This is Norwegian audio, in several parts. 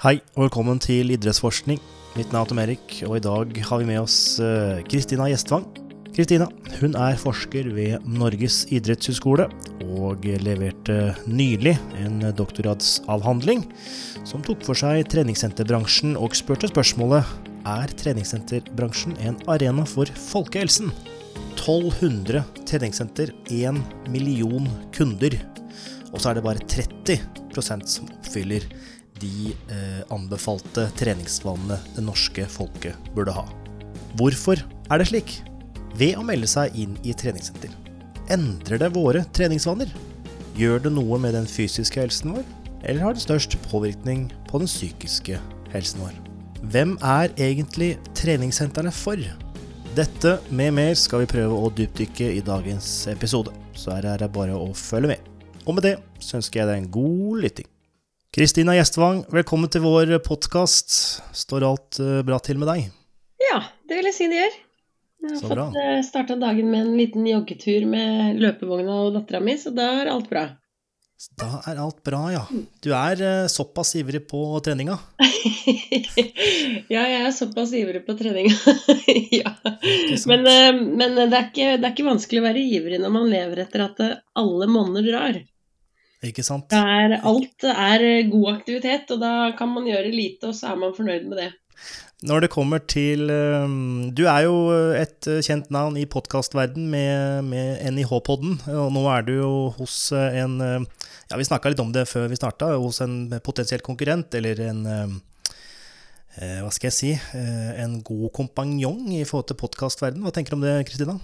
Hei, og velkommen til idrettsforskning. Mitt navn er Tom Erik, og i dag har vi med oss eh, Kristina Gjestvang. Kristina hun er forsker ved Norges idrettshøgskole, og leverte nylig en doktorgradsavhandling som tok for seg treningssenterbransjen og spurte spørsmålet er treningssenterbransjen en arena for folkehelsen. 1200 treningssenter, 1 million kunder. Og så er det bare 30% som oppfyller de eh, anbefalte treningsvanene det norske folket burde ha. Hvorfor er det slik? Ved å melde seg inn i treningssenter. Endrer det våre treningsvaner? Gjør det noe med den fysiske helsen vår? Eller har det størst påvirkning på den psykiske helsen vår? Hvem er egentlig treningssentrene for? Dette med mer skal vi prøve å dypdykke i dagens episode, så her er det bare å følge med. Og med det så ønsker jeg deg en god lytting. Kristina Gjestvang, velkommen til vår podkast. Står alt uh, bra til med deg? Ja, det vil jeg si det gjør. Jeg har Så fått bra. uh, starta dagen med en liten joggetur med løpevogna og dattera mi, så da er alt bra. Da er alt bra, ja. Du er uh, såpass ivrig på treninga. ja, jeg er såpass ivrig på treninga. ja. Men, men det, er ikke, det er ikke vanskelig å være ivrig når man lever etter at alle monner drar. Ikke sant? Det er, alt er god aktivitet, og da kan man gjøre lite, og så er man fornøyd med det. Når det kommer til uh, Du er jo et kjent navn i podkastverden med, med NIH-podden, og nå er du jo hos en Ja, vi snakka litt om det før vi starta, hos en potensiell konkurrent, eller en eh, Hva skal jeg si? eh, en god kompanjong i forhold til podkastverden. Hva tenker du om det, Kristina?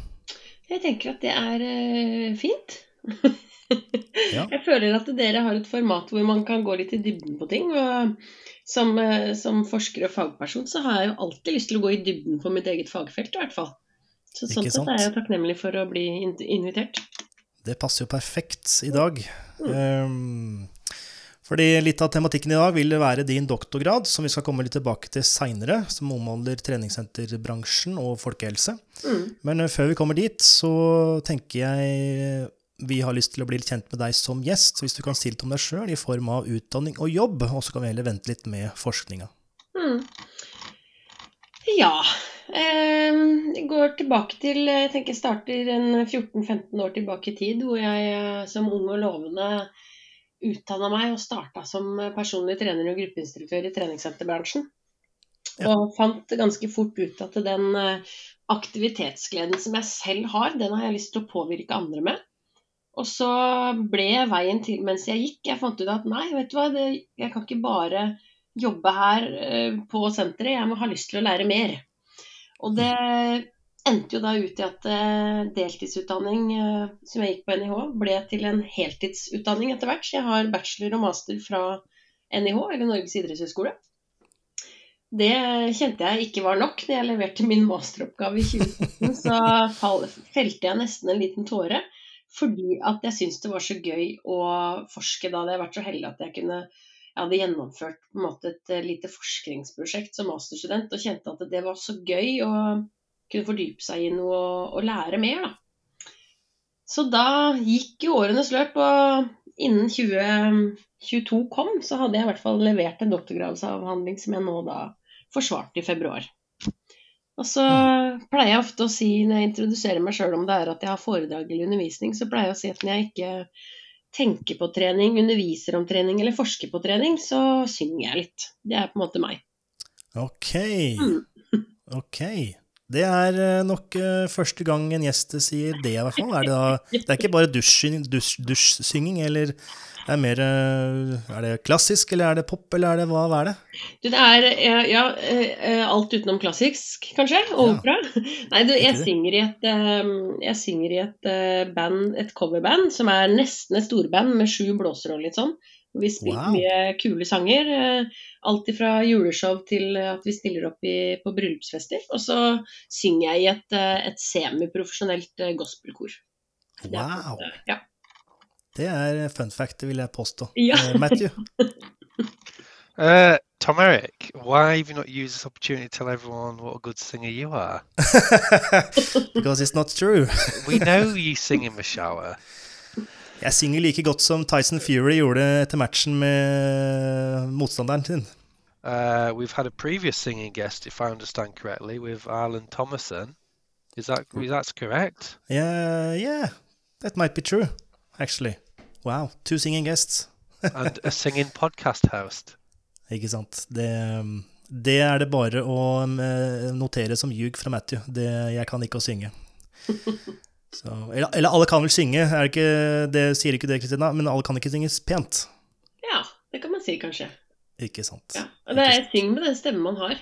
Jeg tenker at det er eh, fint. Ja. Jeg føler at dere har et format hvor man kan gå litt i dybden på ting. Og som, eh, som forsker og fagperson så har jeg jo alltid lyst til å gå i dybden på mitt eget fagfelt, i hvert fall. Så sånn sett er jeg takknemlig for å bli invitert. Det passer jo perfekt i dag. Um, fordi litt av tematikken i dag vil være din doktorgrad, som vi skal komme litt tilbake til seinere, som omhandler treningssenterbransjen og folkehelse. Mm. Men eh, før vi kommer dit, så tenker jeg vi har lyst til å bli litt kjent med deg som gjest. Hvis du kan si litt om deg sjøl i form av utdanning og jobb, og så kan vi heller vente litt med forskninga. Mm. Ja. Eh, jeg går tilbake til Jeg tenker jeg starter en 14-15 år tilbake i tid, hvor jeg eh, som ung og lovende utdanna meg og starta som personlig trener og gruppeinstruktør i treningssenterbransjen. Ja. Og fant ganske fort ut at den eh, aktivitetsgleden som jeg selv har, den har jeg lyst til å påvirke andre med. Og så ble veien til mens jeg gikk, jeg fant ut at nei, vet du hva, det, jeg kan ikke bare jobbe her eh, på senteret, jeg må ha lyst til å lære mer. Og det endte jo da ut i at eh, deltidsutdanning eh, som jeg gikk på NIH, ble til en heltidsutdanning etter hvert. Så jeg har bachelor og master fra NIH, eller Norges idrettshøgskole. Det kjente jeg ikke var nok. Når jeg leverte min masteroppgave i 2017, så felte jeg nesten en liten tåre. Fordi at jeg syntes det var så gøy å forske. Da hadde jeg vært så heldig at jeg kunne jeg hadde gjennomført på en måte et eh, lite forskningsprosjekt som masterstudent og kjente at det var så gøy å kunne fordype seg i noe og lære mer. Da. Så da gikk jo årenes løp, og innen 2022 kom, så hadde jeg i hvert fall levert en doktorgradsavhandling som jeg nå da forsvarte i februar. Og så pleier jeg ofte å si når jeg introduserer meg sjøl om det er at jeg har foredrag eller undervisning, så pleier jeg å si at når jeg ikke tenker på trening, underviser om trening eller forsker på trening, så synger jeg litt. Det er på en måte meg. Ok. Mm. Ok. Det er eh, nok eh, første gang en gjest sier det, i hvert fall. Er det, da, det er ikke bare dusjsynging, dusj, dusjsynging, eller det er mer eh, Er det klassisk, eller er det pop, eller er det hva, hva er det? Du, det er ja, alt utenom klassisk, kanskje? Og Ja. Nei, du, jeg synger i et, jeg synger i et band, et coverband, som er nesten et storband med sju blåser og litt sånn. Vi spiller Wow. mye kule sanger. eh, Alt fra juleshow til at vi stiller opp i, på bryllupsfester. Og så synger jeg i et, eh, et semiprofesjonelt gospelkor. gospelkor. Det er Wow. Ja. Det er fun fact, vil jeg påstå. Ja. Uh, Matthew? Uh, Tom Eric, why have you not used this opportunity to tell everyone what a good singer you are? Because it's not true. We know you sing in the shower. Jeg synger like godt som Tyson Fury gjorde etter matchen med motstanderen sin. uh, we've had a previous singing guest, if I understand correctly, with Arlen Thomason. Is that is that's correct? Yeah, yeah, that might be true, actually. Wow, two singing guests. and a singing podcast host. Ikke sant. Det, det er det bare å eh, notere som ljug fra Matthew. Det, jeg kan ikke å synge. Så, eller, eller, alle kan vel synge, er det, ikke, det sier ikke det, Kristina, men alle kan ikke synges pent. Ja, det kan man si, kanskje. Ikke sant. Ja, og det er syng med den stemmen man har.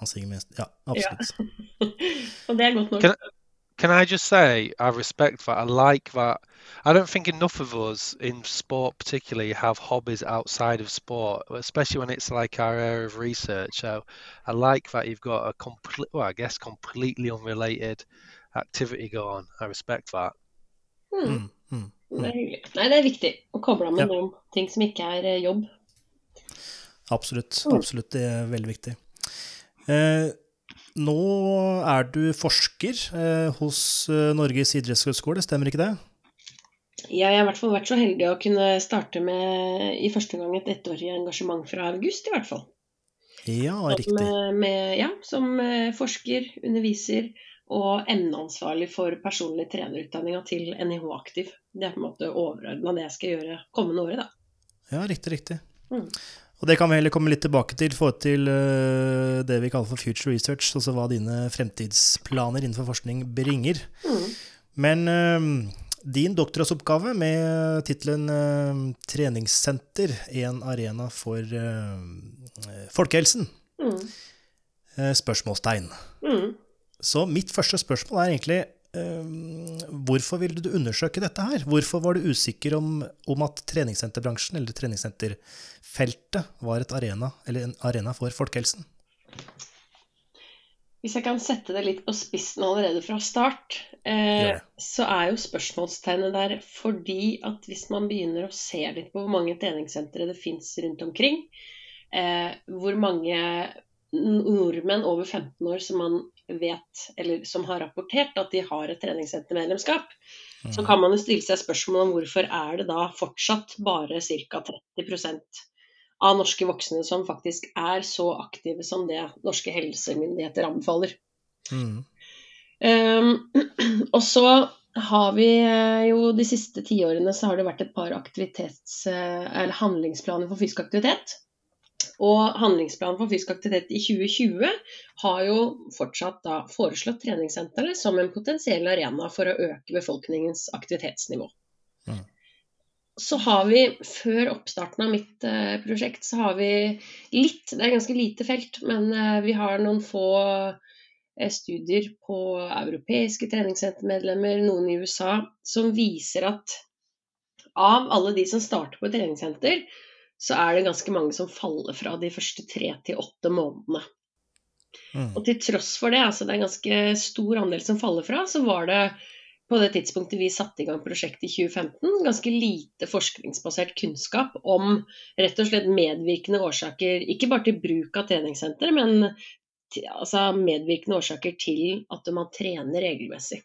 Man synger med Ja, absolutt. Ja. og det er godt nok. Can, can I just say, I respect that. I like that. I don't think enough of us in sport, particularly, have hobbies outside of sport, especially when it's like our area of research. So I like that you've got a complete, well, I guess, completely unrelated activity going on. I respect that. Mm. Mm, mm, det er hyggelig. Nei, det er viktig å koble av med ja. noen ting som ikke er eh, jobb. Absolutt. Mm. Absolutt. Det er veldig viktig. Eh, nå er du forsker eh, hos eh, Norges idrettshøgskole, stemmer ikke det? Ja, jeg har i hvert fall vært så heldig å kunne starte med i første gang et ettårig engasjement fra august, i hvert fall. Ja, riktig. Med, med, ja, som eh, forsker, underviser og emneansvarlig for personlig trenerutdanninga til NIH Aktiv. Det er på en måte overordna det jeg skal gjøre kommende året, da. Ja, riktig, riktig. Mm. Og det kan vi heller komme litt tilbake til, få til uh, det vi kaller for future research, altså hva dine fremtidsplaner innenfor forskning bringer. Mm. Men uh, din doktorgradsoppgave med tittelen uh, 'Treningssenter en arena for folkehelsen', mm. spørsmålstegn. Mm. Så mitt første spørsmål er egentlig hvorfor ville du undersøke dette her? Hvorfor var du usikker om, om at treningssenterbransjen, eller treningssenterfeltet, var et arena, eller en arena for folkehelsen? Hvis jeg kan sette det litt på spissen allerede fra start, eh, så er jo spørsmålstegnet der fordi at hvis man begynner å se litt på hvor mange treningssentre det fins rundt omkring, eh, hvor mange nordmenn over 15 år som man vet, eller som har rapportert at de har et treningssentermedlemskap, mm. så kan man jo stille seg spørsmål om hvorfor er det da fortsatt bare ca. 30% av norske voksne som faktisk er så aktive som det norske helsemyndigheter anbefaler. Mm. Um, og så har vi eh, jo de siste tiårene så har det vært et par aktivitets- eh, eller handlingsplaner for fysisk aktivitet. Og handlingsplanen for fysisk aktivitet i 2020 har jo fortsatt da foreslått treningssentrene som en potensiell arena for å øke befolkningens aktivitetsnivå. Mm. Så har vi, før oppstarten av mitt eh, prosjekt, så har vi litt Det er ganske lite felt, men eh, vi har noen få eh, studier på europeiske treningssentermedlemmer, noen i USA, som viser at av alle de som starter på treningssenter, så er det ganske mange som faller fra de første tre til åtte månedene. Mm. Og til tross for det, altså det er en ganske stor andel som faller fra, så var det på det tidspunktet vi satte i gang prosjektet i 2015, ganske lite forskningsbasert kunnskap om rett og slett medvirkende årsaker, ikke bare til bruk av treningssenter, men til, altså medvirkende årsaker til at man trener regelmessig.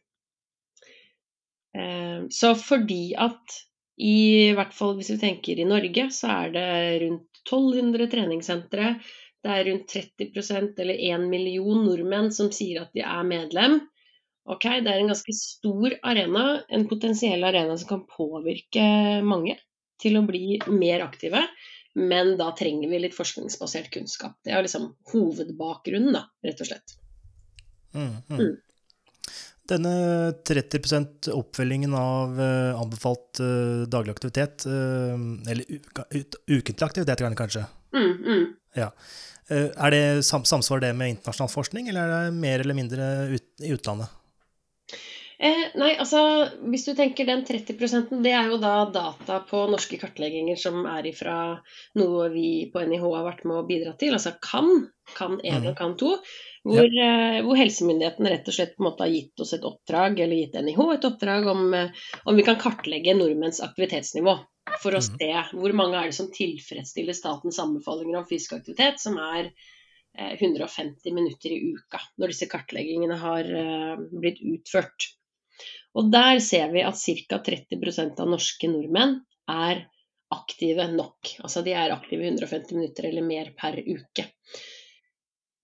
Eh, så fordi at i hvert fall hvis vi tenker i Norge, så er det rundt 1200 treningssentre. Det er rundt 30% eller 1 million nordmenn som sier at de er medlem. Ok, Det er en ganske stor arena, en potensiell arena som kan påvirke mange til å bli mer aktive. Men da trenger vi litt forskningsbasert kunnskap. Det er liksom hovedbakgrunnen, da, rett og slett. Mm, mm. Mm. Denne 30% oppfølgingen av uh, anbefalt uh, daglig aktivitet, uh, eller ukentlig aktivitet kanskje, mm, mm. Ja. er det sam samsvar det med internasjonal forskning, eller er det mer eller mindre ut i utlandet? Eh, nei, altså hvis du tenker den 30% det er jo da data på norske kartlegginger som er ifra noe vi på NIH har vært med å bidra til, altså kan, kan 1 og kan 2. Hvor, ja. uh, hvor, helsemyndighetene rett og slett på en måte har gitt oss et oppdrag, eller gitt NIH et oppdrag om, uh, om vi kan kartlegge nordmenns aktivitetsnivå. For å mm. se hvor mange er det som tilfredsstiller statens anbefalinger om fysisk aktivitet, som er uh, eh, 150 minutter i uka, når disse kartleggingene har blitt utført. Og der ser vi at ca. 30% av norske nordmenn er aktive nok. Altså de er aktive 150 minutter eller mer per uke.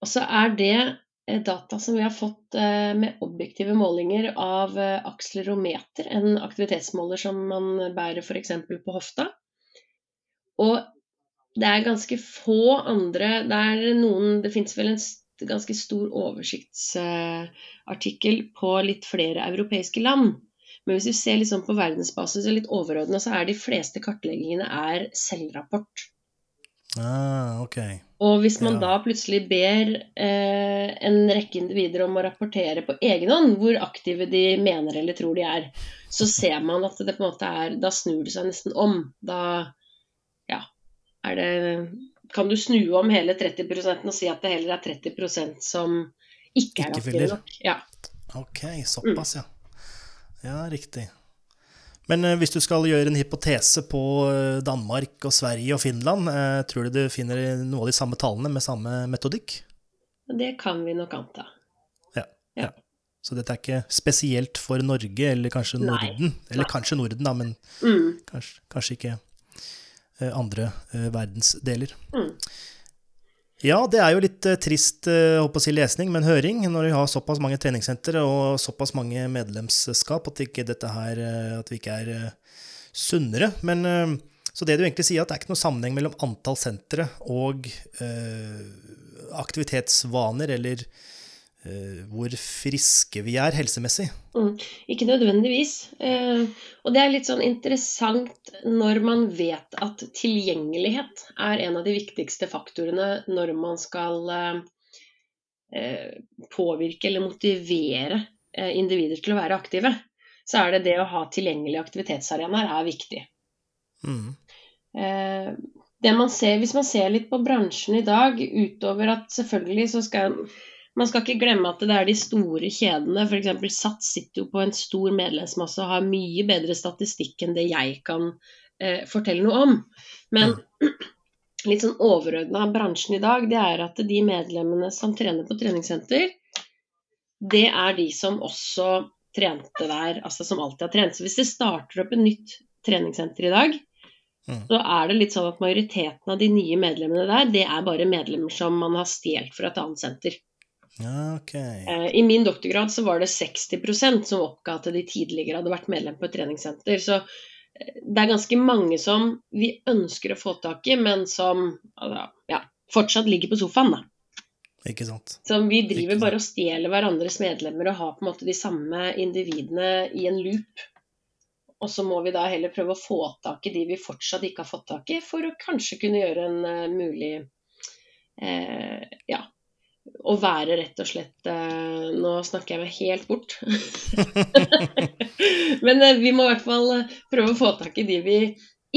Og så er det eh, data som vi har fått eh, med objektive målinger av eh, akselerometer, en aktivitetsmåler som man bærer f.eks. på hofta. Og det er ganske få andre Det er noen Det fins vel en ganske stor oversiktsartikkel på litt flere europeiske land. Men hvis vi ser liksom på verdensbasis og litt overordna, så er de fleste kartleggingene er selvrapport. Ah, okay. Og hvis man Ja. da plutselig ber eh, en rekke individer om å rapportere på egen hånd hvor aktive de mener eller tror de er, så ser man at det på en måte er Da snur det seg nesten om. Da ja, er det Kan du snu om hele 30% og si at det heller er 30% som ikke er Ikke aktive nok? Ja. Ok, såpass, ja. Ja, riktig. Men eh, hvis du skal gjøre en hypotese på eh, Danmark og Sverige og Finland, eh, tror du du finner noe av de samme tallene med samme metodikk? Det kan vi nok anta. Ja. Ja. Så dette er ikke spesielt for Norge, eller kanskje Nei. Norden? Eller kanskje Norden, da, men Mm. kanskje, kanskje ikke andre verdensdeler. Mm. Ja, det er jo litt eh, trist eh, håper å si lesning, men høring, når vi har såpass mange treningssentre og såpass mange medlemskap, at, ikke dette her, eh, at vi ikke er eh, sunnere. Men, eh, så det du egentlig sier, at det er ikke noe sammenheng mellom antall sentre og øh, aktivitetsvaner, eller eh, hvor friske vi er helsemessig. Mm, ikke nødvendigvis. Eh, og det er litt sånn interessant når man vet at tilgjengelighet er en av de viktigste faktorene når man skal eh, eh, påvirke eller motivere eh, individer til å være aktive. Så er det det å ha tilgjengelige aktivitetsarenaer er viktig. Mm. Eh, det man ser, hvis man ser litt på bransjen i dag, utover at selvfølgelig så skal man skal ikke glemme at det er de store kjedene, f.eks. Sats sitter jo på en stor medlemsmasse og har mye bedre statistikk enn det jeg kan eh, fortelle noe om. Men litt sånn overordna av bransjen i dag, det er at de medlemmene som trener på treningssenter, det er de som også trente der, altså som alltid har trent. Så hvis det starter opp et nytt treningssenter i dag, Mm. så er det litt sånn at majoriteten av de nye medlemmene der, det er bare medlemmer som man har stjålet fra et annet senter. Ja, ok. Eh, I min doktorgrad så var det 60% som oppga at de tidligere hadde vært medlem på et treningssenter. Så eh, det er ganske mange som vi ønsker å få tak i, men som altså, ja, fortsatt ligger på sofaen. da. Ikke sant. Så vi driver sant. bare og stjeler hverandres medlemmer og har på en måte de samme individene i en loop. Og så må vi da heller prøve å få tak i de vi fortsatt ikke har fått tak i, for å kanskje kunne gjøre en eh, mulig eh, Ja. Å være rett og slett eh, Nå snakker jeg meg helt bort. Men eh, vi må i hvert fall eh, prøve å få tak i de vi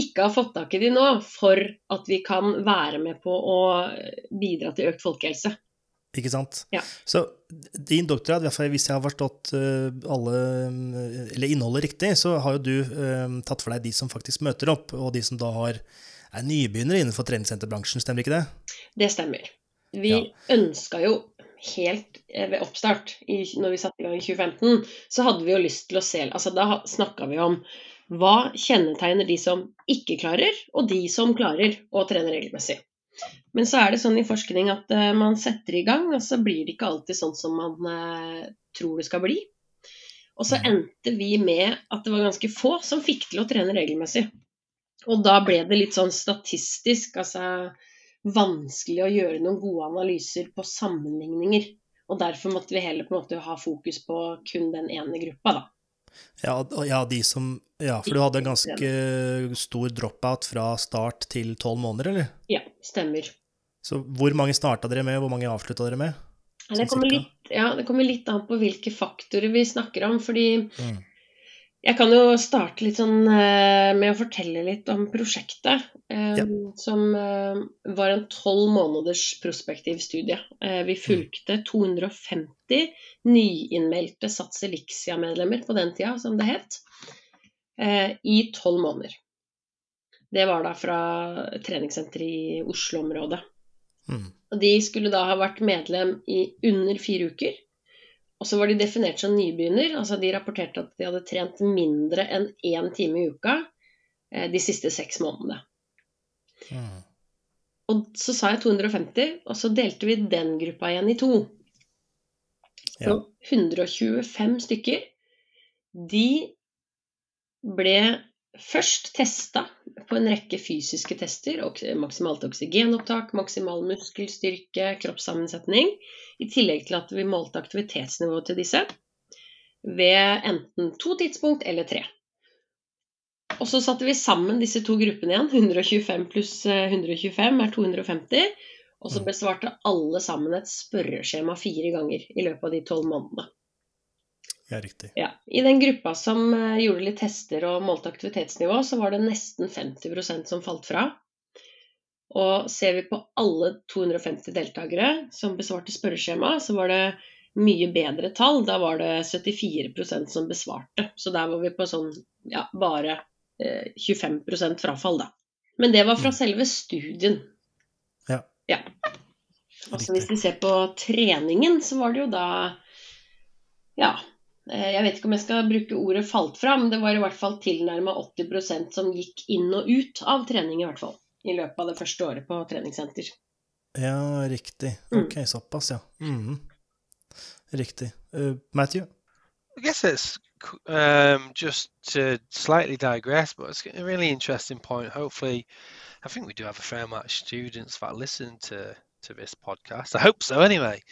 ikke har fått tak i de nå, for at vi kan være med på å bidra til økt folkehelse. Ikke sant? Ja. Så din doktorgrad, hvis jeg har forstått alle, eller innholdet riktig, så har jo du um, tatt for deg de som faktisk møter opp, og de som da har, er nybegynnere innenfor treningssenterbransjen, stemmer ikke det? Det stemmer. Vi Ja. ønska jo helt eh, ved oppstart, i, når vi satte i gang i 2015, så hadde vi jo lyst til å se altså Da snakka vi om hva kjennetegner de som ikke klarer, og de som klarer å trene regelmessig. Men så er det sånn i forskning at uh, man setter i gang, og så blir det ikke alltid sånn som man uh, tror det skal bli. Og så Mhm. endte vi med at det var ganske få som fikk til å trene regelmessig. Og da ble det litt sånn statistisk, altså vanskelig å gjøre noen gode analyser på sammenligninger. Og derfor måtte vi heller på en måte ha fokus på kun den ene gruppa, da. Ja, ja, de som, ja, for du hadde en ganske stor dropout fra start til tolv måneder, eller? Ja, stemmer. Så hvor mange starta dere med, og hvor mange avslutta dere med? Det Sånn kommer, litt, ja, det kommer litt an på hvilke faktorer vi snakker om. Fordi Mm. Jeg kan jo starte litt sånn eh, med å fortelle litt om prosjektet. eh, Ja. Som eh, var en tolv måneders prospektiv studie. Vi fulgte 250 nyinnmeldte Sats Elixia-medlemmer på den tida, som det het, i tolv måneder. Det var da fra treningssenteret i Oslo-området. Mm. De skulle da ha vært medlem i under fire uker. Og så var de definert som nybegynner, altså de rapporterte at de hadde trent mindre enn én time i uka eh, de siste seks månedene. Mm. Og så sa jeg 250, og så delte vi den gruppa igjen i to. Så Ja. 125 stykker, de ble først testa på en rekke fysiske tester. Maksimalt oksygenopptak, maksimal muskelstyrke, kroppssammensetning. I tillegg til at vi målte aktivitetsnivået til disse ved enten to tidspunkt eller tre. Og så satte vi sammen disse to gruppene igjen. 125 pluss eh, 125 er 250. Og så besvarte alle sammen et spørreskjema fire ganger i løpet av de tolv månedene. Ja, riktig. Ja. I den gruppa som eh, gjorde litt tester og målte aktivitetsnivå, så var det nesten 50% som falt fra. Og ser vi på alle 250 deltakere som besvarte spørreskjema, så var det mye bedre tall. Da var det 74% som besvarte. Så der var vi på sånn ja, bare eh, 25% frafall, da. Men det var fra Mm. selve studien. Ja. ja. Altså, hvis vi ser på treningen, så var det jo da Ja. Eh, Jeg vet ikke om jeg skal bruke ordet 'falt fra', men det var i hvert fall tilnærma 80% som gikk inn og ut av trening, i hvert fall. I løpet av det første året på treningssenter. Ja, riktig. Mm. Ok, såpass, ja. Mm. Riktig. Uh, Matthew? I guess it's um, just to slightly digress, but it's a really interesting point. Hopefully, I think we do have a fair amount of students that listen to to this podcast. I hope so. Anyway,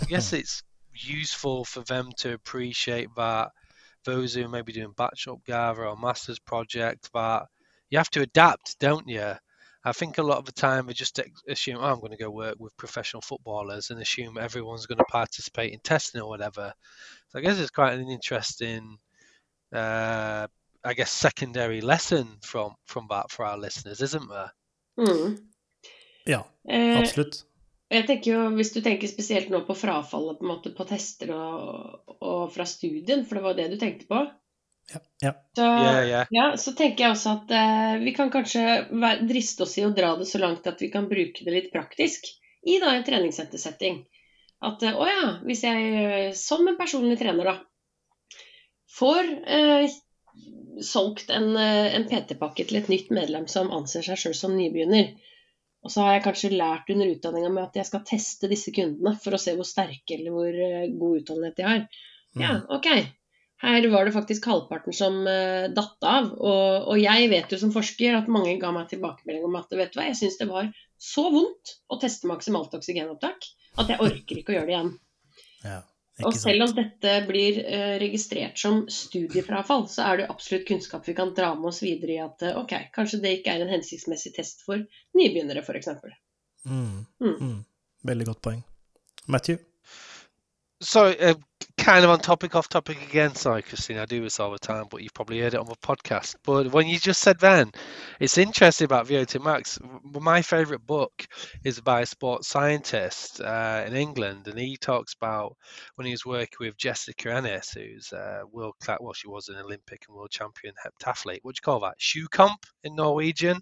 I guess it's useful for them to appreciate that those who may be doing batch up gather or master's project that you have to adapt, don't you? I think a lot of the time we just assume, oh, I'm going to go work with professional footballers and assume everyone's going to participate in testing or whatever. So I guess it's quite an interesting, uh, I guess, secondary lesson from from that for our listeners, isn't there? Mm. Ja, Eh, absolutt. Jeg tenker jo, Hvis du tenker spesielt nå på frafallet på, en måte, på tester og, og fra studien, for det var det du tenkte på, Ja, ja. så, Yeah, yeah. ja, så tenker jeg også at eh, vi kan kanskje være, driste oss i å dra det så langt at vi kan bruke det litt praktisk i da en treningssentersetting. At eh, å ja, hvis jeg eh, som en personlig trener da får eh, solgt en, eh, en PT-pakke til et nytt medlem som anser seg sjøl som nybegynner, og så har jeg kanskje lært under utdanninga med at jeg skal teste disse kundene for å se hvor sterke eller hvor eh, god utholdenhet de har. Ja, Mm. ok. Her var det faktisk halvparten som uh, datt av. Og, og jeg vet jo som forsker at mange ga meg tilbakemelding om at vet du hva, jeg syns det var så vondt å teste maksimalt oksygenopptak at jeg orker ikke å gjøre det igjen. ja. Og selv om dette blir eh, registrert som studiefrafall, så er det absolutt kunnskap vi kan dra med oss videre i at eh, ok, kanskje det ikke er en hensiktsmessig test for nybegynnere, f.eks. Mm. Mm. Mm. Veldig godt poeng. Matthew? Sorry, uh, kind of on topic, off topic again. Sorry, Christine, I do this all the time, but you've probably heard it on the podcast. But when you just said then, it's interesting about VO2 Max. My favorite book is by a sports scientist uh, in England, and he talks about when he was working with Jessica Ennis, who's a world class, well, she was an Olympic and world champion heptathlete. What do you call that? Shoe comp in Norwegian.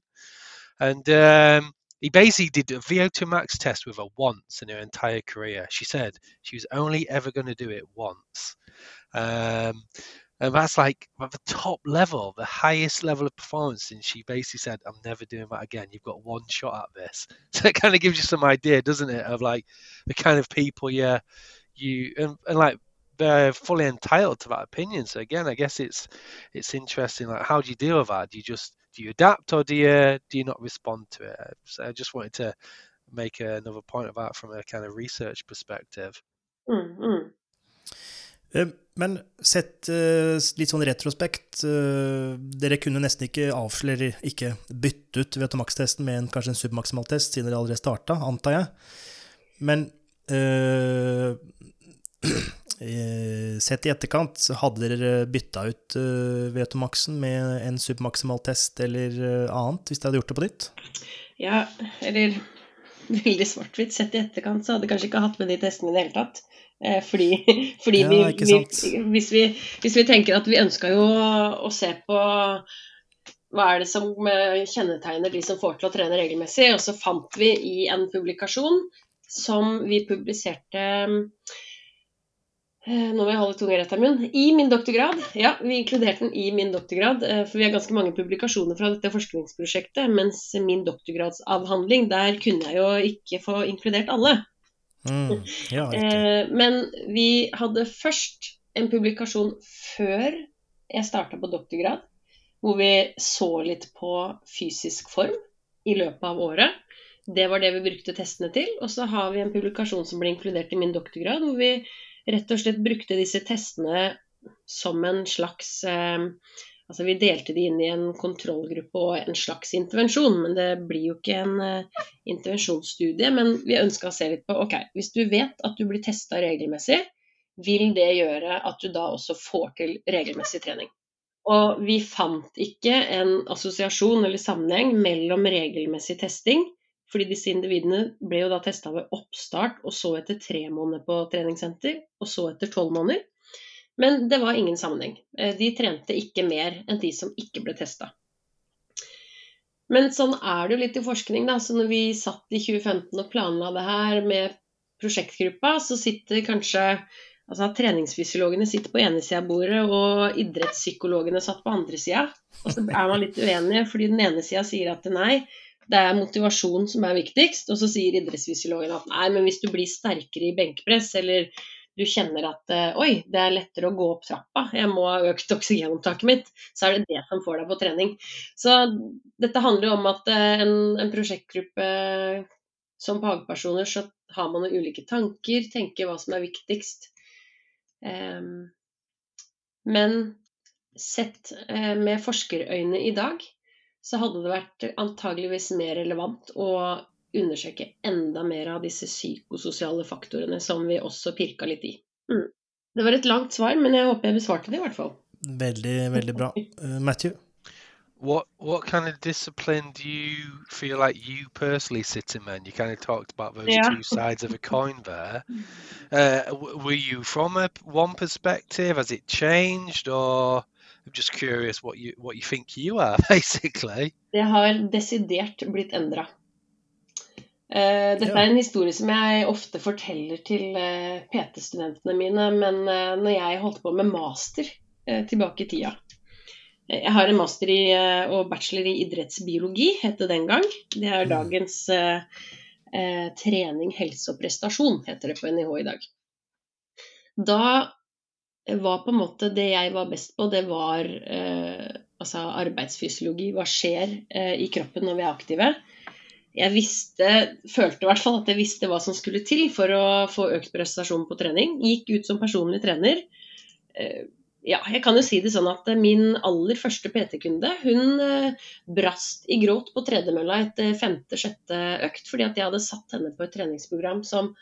And um, he basically did a VO2 max test with her once in her entire career. She said she was only ever going to do it once. Um, and that's like at the top level, the highest level of performance. And she basically said, I'm never doing that again. You've got one shot at this. So it kind of gives you some idea, doesn't it, of like the kind of people, yeah, you, and, and like, they're fully entitled to that opinion. So again, I guess it's it's interesting. Like, how do you deal with that? Do you just do you adapt or do you do you not respond to it? So I just wanted to make another point of that from a kind of research perspective. Mm, mm. Eh, Men sett eh, litt sånn retrospekt, eh, dere kunne nesten ikke avsløre, ikke bytte ut Vetomax-testen med en, kanskje en submaksimal test, siden dere allerede starta, antar jeg. Men sett i etterkant, hadde dere bytta ut uh, VTMAX-en med en submaksimal test eller eh, annet, hvis dere hadde gjort det på nytt? Ja, eller veldig svart-hvitt. Sett i etterkant så hadde jeg kanskje ikke hatt med de testene i det hele tatt. Eh, fordi fordi Ja, vi, vi, hvis, vi, hvis vi tenker at vi ønska jo å se på hva er det som eh, kjennetegner de som får til å trene regelmessig, og så fant vi i en publikasjon som vi publiserte Eh, Nå må jeg holde tunga rett i munnen. I min doktorgrad. Ja, vi inkluderte den i min doktorgrad. eh, For vi har ganske mange publikasjoner fra dette forskningsprosjektet. Mens min doktorgradsavhandling, der kunne jeg jo ikke få inkludert alle. Mm. Ja. Eh, Men vi hadde først en publikasjon før jeg starta på doktorgrad, hvor vi så litt på fysisk form i løpet av året. Det var det vi brukte testene til. Og så har vi en publikasjon som ble inkludert i min doktorgrad, hvor vi rett og slett brukte disse testene som en slags eh, Altså vi delte de inn i en kontrollgruppe og en slags intervensjon, men det blir jo ikke en eh, intervensjonsstudie. Men vi ønska å se litt på ok, hvis du vet at du blir testa regelmessig, vil det gjøre at du da også får til regelmessig trening. Og vi fant ikke en assosiasjon eller sammenheng mellom regelmessig testing, fordi disse individene ble jo da testa ved oppstart, og så etter tre måneder på treningssenter, og så etter tolv måneder. Men det var ingen sammenheng. Eh, De trente ikke mer enn de som ikke ble testa. Men sånn er det jo litt i forskning. da, så Når vi satt i 2015 og planla det her med prosjektgruppa, så sitter kanskje altså Treningsfysiologene sitter på ene sida av bordet, og idrettspsykologene satt på andre sida. Og så er man litt uenige, fordi den ene sida sier at nei, det er motivasjon som er viktigst. Og så sier idrettsfysiologen at nei, men hvis du blir sterkere i benkpress, eller du kjenner at eh, oi, det er lettere å gå opp trappa, jeg må ha økt oksygenopptaket mitt, så er det det som får deg på trening. Så dette handler jo om at eh, en, en prosjektgruppe som fagpersoner, så har man ulike tanker, tenker hva som er viktigst. Um, men sett eh, med forskerøyne i dag, så hadde det vært antageligvis mer relevant å undersøke enda mer av disse psykososiale faktorene som vi også pirka litt i. Mm. Det var et langt svar, men jeg håper jeg besvarte det i hvert fall. Veldig, veldig bra. Uh, Matthew? What what kind of discipline do you feel like you personally sit in? man? you kind of talked about those Yeah. two sides of a coin there. Uh, w- were you from a one perspective? Has it changed, or I'm just curious what you what you think you are basically? Det har desidert blitt endra. dette Ja. er en historie som jeg ofte forteller til uh, PT-studentene mine, men uh, når jeg holdt på med master uh, tilbake i tida Eh, Jeg har en master i, eh, og bachelor i idrettsbiologi, het det den gang. Det er Mm. dagens eh, eh, trening, helse og prestasjon, heter det på NIH i dag. Da var på en måte det jeg var best på, det var eh, altså arbeidsfysiologi. Hva skjer eh, i kroppen når vi er aktive? Jeg visste, følte i hvert fall at jeg visste hva som skulle til for å få økt prestasjon på trening. Gikk ut som personlig trener. Eh, ja, jeg kan jo si det sånn at min aller første PT-kunde, hun eh, brast i gråt på tredemølla etter femte-sjette økt, fordi at jeg hadde satt henne på et treningsprogram som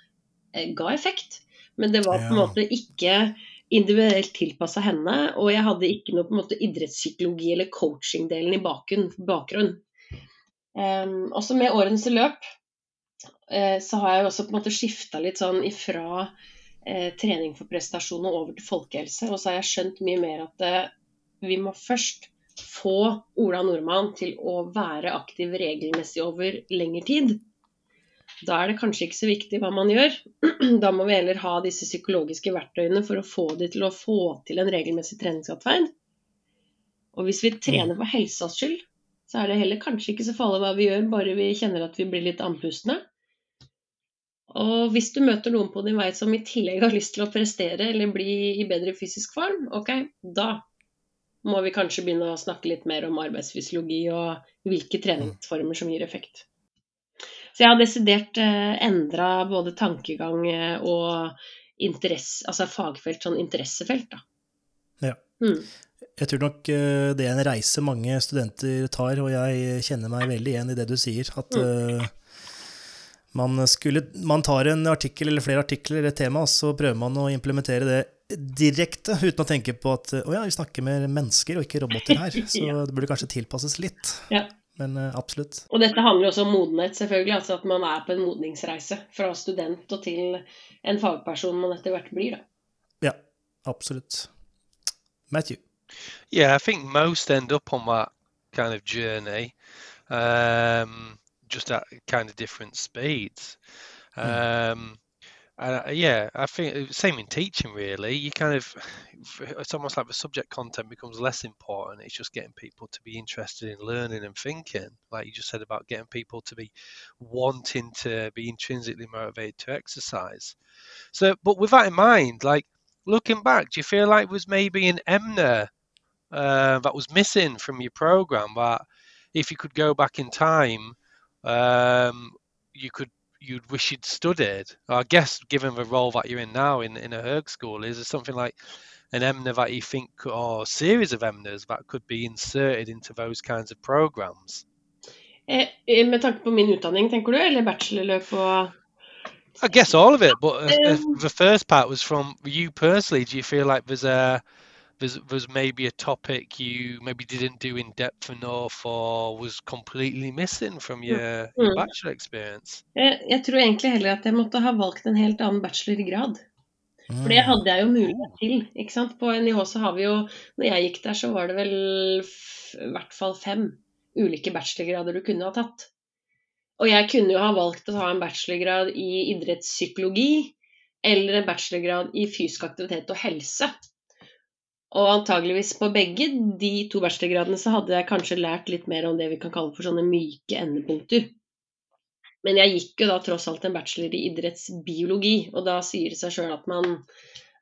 eh, ga effekt. Men det var på en måte ikke individuelt tilpassa henne, og jeg hadde ikke noe på en måte idrettspsykologi eller coaching-delen i bakgrunn. Um, også med årenes løp uh, så har jeg også på en måte skifta litt sånn ifra uh, trening for prestasjon og over til folkehelse. Og så har jeg skjønt mye mer at uh, vi må først få Ola Nordmann til å være aktiv regelmessig over lengre tid. Da er det kanskje ikke så viktig hva man gjør. Da må vi heller ha disse psykologiske verktøyene for å få de til å få til en regelmessig treningsatferd. Og hvis vi trener for helsas skyld, så er det heller kanskje ikke så farlig hva vi gjør, bare vi kjenner at vi blir litt andpustne. Og hvis du møter noen på din vei som i tillegg har lyst til å prestere eller bli i bedre fysisk form, ok, da må vi kanskje begynne å snakke litt mer om arbeidsfysiologi og hvilke treningsformer som gir effekt. Så jeg har desidert eh, endra både tankegang eh, og interesse, altså fagfelt, sånn interessefelt, da. Ja. Mm. Jeg tror nok eh, det er en reise mange studenter tar, og jeg kjenner meg veldig igjen i det du sier. At Mm. eh, man, skulle, man tar en artikkel eller flere artikler eller et tema, og så prøver man å implementere det direkte, uten å tenke på at å ja, vi snakker med mennesker og ikke roboter her, så Ja. det burde kanskje tilpasses litt. Ja. Men eh, absolutt. Og dette handler også om modenhet, selvfølgelig. Altså at man er på en modningsreise fra student og til en fagperson man etter hvert blir, da. Ja, absolutt. Matthew. Yeah, I think most end up on that kind of journey, um, just at kind of different speeds. Um, Uh, yeah, I think same in teaching really. You kind of it's almost like the subject content becomes less important. It's just getting people to be interested in learning and thinking, like you just said about getting people to be wanting to be intrinsically motivated to exercise. So, but with that in mind, like looking back, do you feel like was maybe an EMNA uh, that was missing from your program that if you could go back in time, um, you could you'd wish you'd studied? I guess, given the role that you're in now in, in a Herg school, is there something like an EMNA that you think, or a series of EMNAs that could be inserted into those kinds of programs? Eh, eh, med tanke på min utdanning, tenker du, eller bachelorløp og I guess all of it, but Um, the first part was from you personally. Do you feel like there's a there's there's maybe a topic you maybe didn't do in depth enough or was completely missing from your, your Mm. bachelor experience? jeg, jeg tror egentlig heller at jeg måtte ha valgt en helt annen bachelorgrad. For det hadde jeg jo mulighet til. ikke sant? På NIH så har vi jo Når jeg gikk der, så var det vel i hvert fall fem ulike bachelorgrader du kunne ha tatt. Og jeg kunne jo ha valgt å ta en bachelorgrad i idrettspsykologi eller en bachelorgrad i fysisk aktivitet og helse. Og antageligvis på begge de to bachelorgradene så hadde jeg kanskje lært litt mer om det vi kan kalle for sånne myke endepunkter. Men jeg gikk jo da tross alt en bachelor i idrettsbiologi, og da sier det seg sjøl at man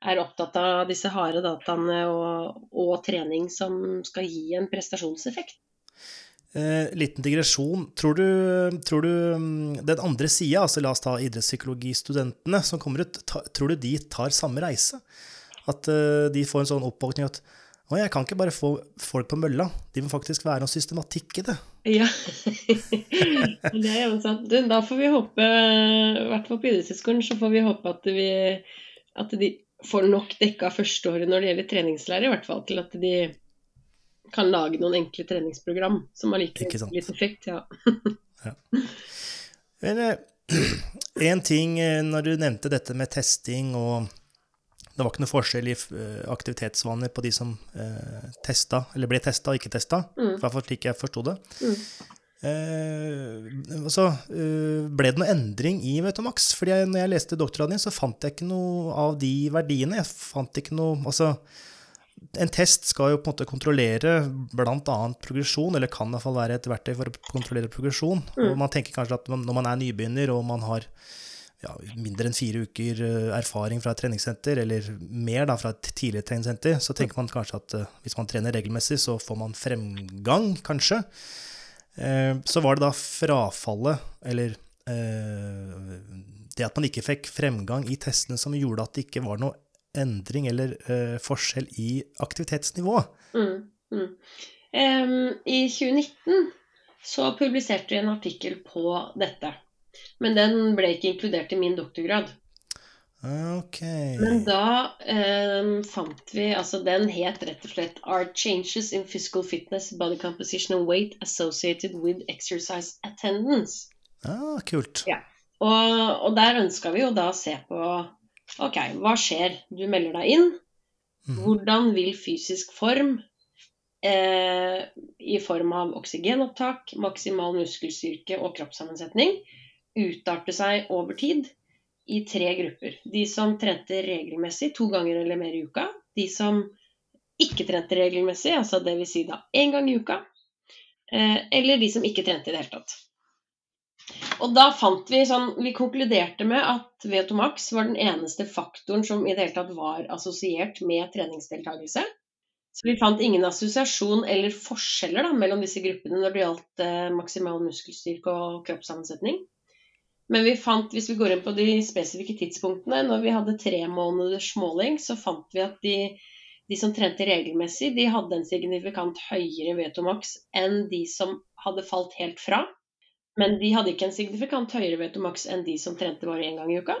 er opptatt av disse harde dataene og, og trening som skal gi en prestasjonseffekt. Eh, liten digresjon. Tror du, tror du mm, den andre sida, altså la oss ta idrettspsykologistudentene som kommer ut, ta, tror du de tar samme reise? At eh, de får en sånn oppvåkning at å, jeg kan ikke bare få folk på mølla, de må faktisk være noe systematikk i det. Ja, det er jo sant. Du, da får vi håpe, i hvert fall på idrettshøyskolen, så får vi håpe at, vi, at de får nok dekka førsteåret når det gjelder treningslære, i hvert fall til at de kan lage noen enkle treningsprogram som har like litt effekt. Ja. Men eh, en ting eh, når du nevnte dette med testing og det var ikke noe forskjell i eh, aktivitetsvaner på de som eh, testa, eller ble testa og ikke testa. Mm. I hvert fall slik jeg forsto det. Mm. Eh, så eh, ble det noe endring i Vetomax? Fordi jeg, når jeg leste doktorgraden din, så fant jeg ikke noe av de verdiene. Jeg fant ikke noe Altså, en test skal jo på en måte kontrollere bl.a. progresjon, eller kan i hvert fall være et verktøy for å kontrollere progresjon. Mm. Og man tenker kanskje at når man er nybegynner og man har ja, mindre enn fire uker eh, erfaring fra et treningssenter, eller mer da fra et tidligere treningssenter, så tenker man kanskje at eh, hvis man trener regelmessig, så får man fremgang, kanskje. Eh, Så var det da frafallet, eller det at man ikke fikk fremgang i testene som gjorde at det ikke var noe endring eller forskjell i aktivitetsnivå. Mm, mm. Um, I 2019 så publiserte vi en artikkel på dette. Men den ble ikke inkludert i min doktorgrad. Okay. Men da eh, fant vi Altså, den het rett og slett 'Are changes in physical fitness, body composition and weight associated with exercise attendance'? Ah, kult. Ja. Og, og der ønska vi jo da se på Ok, hva skjer? Du melder deg inn. Mhm. Hvordan vil fysisk form eh, i form av oksygenopptak, maksimal muskelstyrke og kroppssammensetning utarte seg over tid i tre grupper. De som trente regelmessig to ganger eller mer i uka. De som ikke trente regelmessig, altså dvs. Si da én gang i uka. Eh, eller de som ikke trente i det hele tatt. Og da fant vi sånn Vi konkluderte med at Vetomax var den eneste faktoren som i det hele tatt var assosiert med treningsdeltakelse. Så vi fant ingen assosiasjon eller forskjeller da, mellom disse gruppene når det gjaldt eh, maksimal muskelstyrke og kroppssammensetning. Men vi fant, hvis vi går inn på de spesifikke tidspunktene, når vi hadde tre måneders måling, så fant vi at de, de som trente regelmessig, de hadde en signifikant høyere Vetomax enn de som hadde falt helt fra. Men de hadde ikke en signifikant høyere Vetomax enn de som trente bare én gang i uka.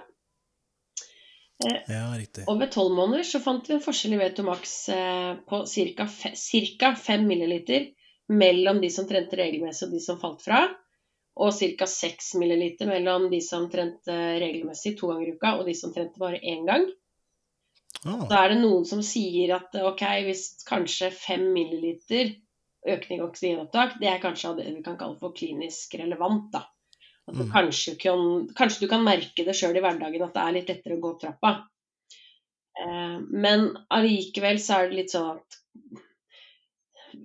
Ja, riktig. Og ved tolv måneder så fant vi en forskjell i Vetomax eh, på ca. 5 milliliter mellom de som trente regelmessig og de som falt fra. Og ca. 6 milliliter mellom de som trente regelmessig to ganger i uka og de som trente bare én gang. Oh. Da er det noen som sier at ok, hvis kanskje 5 milliliter økning i oksygenopptak, det er kanskje det vi kan kalle for klinisk relevant, da. At du Mm. kanskje, kan, kanskje du kan merke det sjøl i hverdagen at det er litt lettere å gå opp trappa. Eh, men allikevel så er det litt sånn at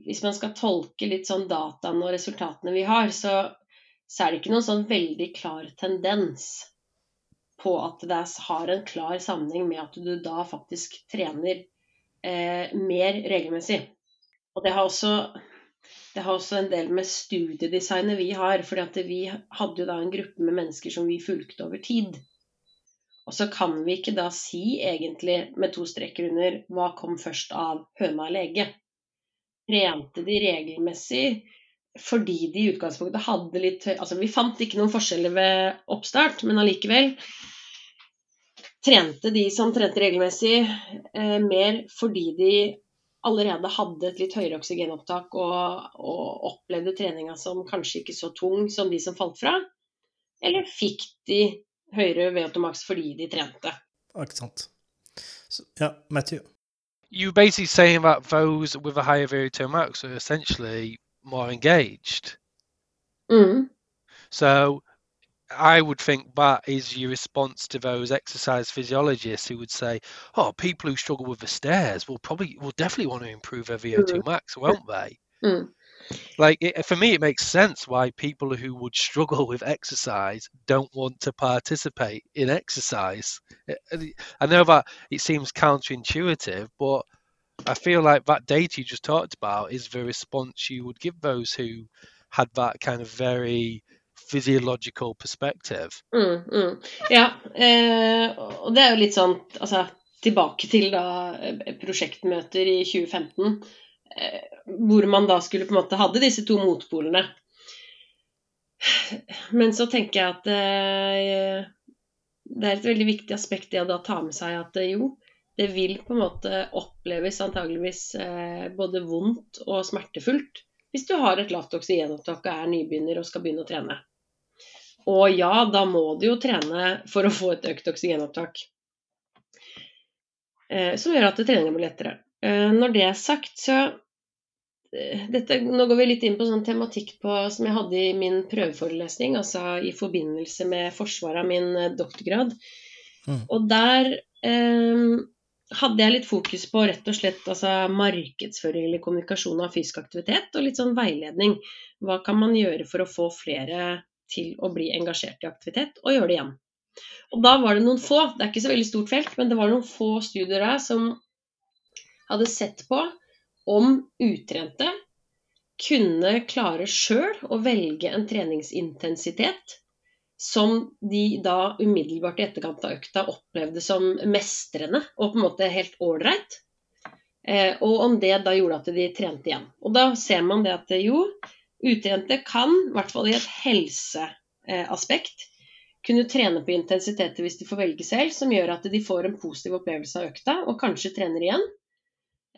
hvis man skal tolke litt sånn dataene og resultatene vi har, så, så er det ikke noen sånn veldig klar tendens på at det har en klar sammenheng med at du da faktisk trener eh, mer regelmessig. Og det har også det har også en del med studiedesignet vi har. fordi vi hadde jo da en gruppe med mennesker som vi fulgte over tid. Og så kan vi ikke da si egentlig med to streker under hva kom først av høna og lege. Trente de regelmessig fordi de i utgangspunktet hadde litt høy Altså vi fant ikke noen forskjeller ved oppstart, men allikevel trente de som trente regelmessig eh, mer fordi de allerede hadde et litt høyere oksygenopptak og, og opplevde treninga som kanskje ikke så tung som de som falt fra? Eller fikk de høyere VO2 max fordi de trente? Ikke sant. Så, ja, Matthew. You're basically saying that those with a higher VO2 max are essentially more engaged. Mm. So I would think that is your response to those exercise physiologists who would say, "Oh, people who struggle with the stairs will probably will definitely want to improve their VO2 max, won't they?" Mm. Like it, for me, it makes sense why people who would struggle with exercise don't want to participate in exercise. I- I know that it seems counterintuitive, but I feel like that data you just talked about is the response you would give those who had that kind of very physiological perspective. Mm, mm. Ja, eh, og det er jo litt sånn altså, tilbake til da eh, prosjektmøter i 2015, eh, hvor man da skulle på en måte hadde disse to motpolene. Men så tenker jeg at eh, det er et veldig viktig aspekt det å da ta med seg at eh, jo, det vil på en måte oppleves antageligvis eh, både vondt og smertefullt hvis du har et lavt oksygenopptak og er nybegynner og skal begynne å trene. Og ja, da må du jo trene for å få et økt oksygenopptak. Eh, som gjør at treninga blir lettere. Eh, når det er sagt, så dette, Nå går vi litt inn på sånn tematikk på, som jeg hadde i min prøveforelesning, altså i forbindelse med forsvaret av min doktorgrad. Mm. Og der eh, hadde jeg litt fokus på rett og slett altså, markedsføring eller kommunikasjon av fysisk aktivitet, og litt sånn veiledning. Hva kan man gjøre for å få flere til å bli engasjert i aktivitet, og gjøre det igjen. Og da var det noen få, det er ikke så veldig stort felt, men det var noen få studier der som hadde sett på om utrente kunne klare sjøl å velge en treningsintensitet som de da umiddelbart i etterkant av økta opplevde som mestrende og på en måte helt ålreit. Eh, og om det da gjorde at de trente igjen. Og da ser man det at jo, utrente kan, i hvert fall i et helseaspekt, kunne trene på intensiteter hvis de får velge selv, som gjør at de får en positiv opplevelse av økta, og kanskje trener igjen.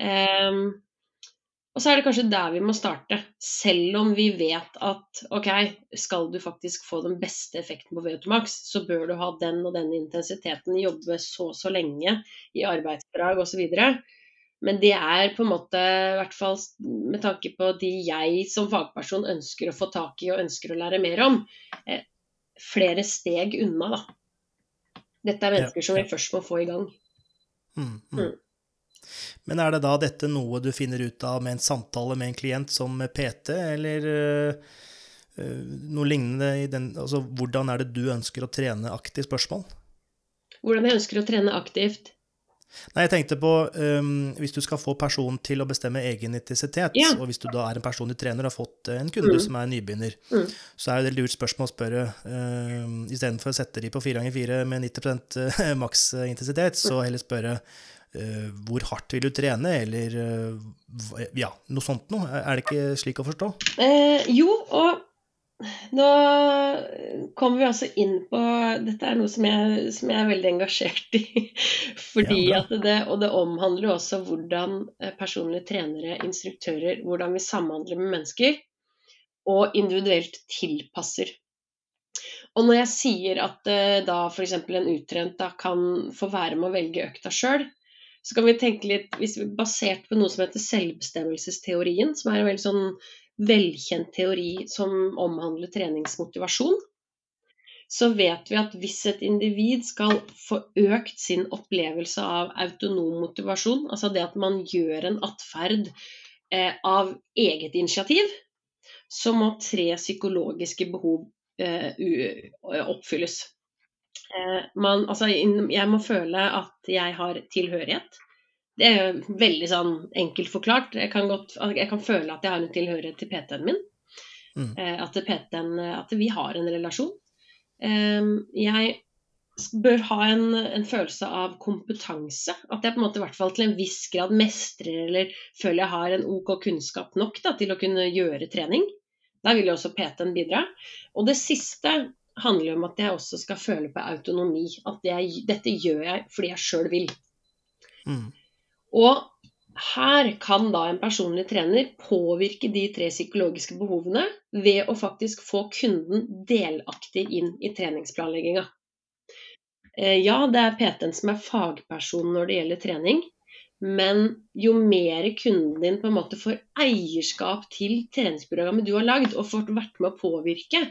Ehm, og så er det kanskje der vi må starte, selv om vi vet at ok, skal du faktisk få den beste effekten på VO2 max, så bør du ha den og den intensiteten, jobbe så og så lenge i arbeidsdrag osv. Men det er på en måte, i hvert fall med tanke på de jeg som fagperson ønsker å få tak i og ønsker å lære mer om, eh, flere steg unna, da. Dette er mennesker som vi først må få i gang. Mm, mm. Men er det da dette noe du finner ut av med en samtale med en klient som PT, eller øh, øh, noe lignende i den Altså, hvordan er det du ønsker å trene aktivt? Spørsmål? Hvordan jeg ønsker å trene aktivt. Nei, jeg tenkte på um, hvis du skal få personen til å bestemme egen intensitet, Ja. og hvis du da er en personlig trener og har fått en kunde Mm. som er nybegynner, Mm. så er det et lurt spørsmål å spørre um, istedenfor å sette de på 4x4 med 90% maksintensitet, så heller spørre hvor hardt vil du trene, eller øh, ja, noe sånt noe. Er det ikke slik å forstå? Eh, jo, og nå kommer vi altså inn på Dette er noe som jeg, som jeg er veldig engasjert i. Fordi Ja, at det, Og det omhandler jo også hvordan eh, personlige trenere, instruktører, hvordan vi samhandler med mennesker. Og individuelt tilpasser. Og når jeg sier at eh, da f.eks. en uttrent da kan få være med å velge økta sjøl, så kan vi tenke litt hvis vi, basert på noe som heter selvbestemmelsesteorien, som er en veldig sånn velkjent teori som omhandler treningsmotivasjon. så vet vi at hvis et individ skal få økt sin opplevelse av autonom motivasjon, altså det at man gjør en atferd eh, av eget initiativ, så må tre psykologiske behov eh, oppfylles. Eh, man, altså, jeg må føle at jeg har tilhørighet. Det er veldig sånn enkelt forklart. Jeg kan, godt, jeg kan føle at jeg har en tilhørighet til PT-en min. Mm. Eh, at, at, vi har en relasjon. Ehm, jeg bør ha en, en, følelse av kompetanse. At jeg på en måte i hvert fall til en viss grad mestrer eller føler jeg har en OK kunnskap nok da, til å kunne gjøre trening. Der vil jo også PT-en bidra. Og det siste handler om at jeg også skal føle på autonomi. At jeg, dette gjør jeg fordi jeg sjøl vil. Mm. Og her kan da en personlig trener påvirke de tre psykologiske behovene ved å faktisk få kunden delaktig inn i treningsplanlegginga. Eh, ja, det er PT-en som er fagperson når det gjelder trening, men jo mer kunden din på en måte får eierskap til treningsprogrammet du har lagd, og får vært med å påvirke,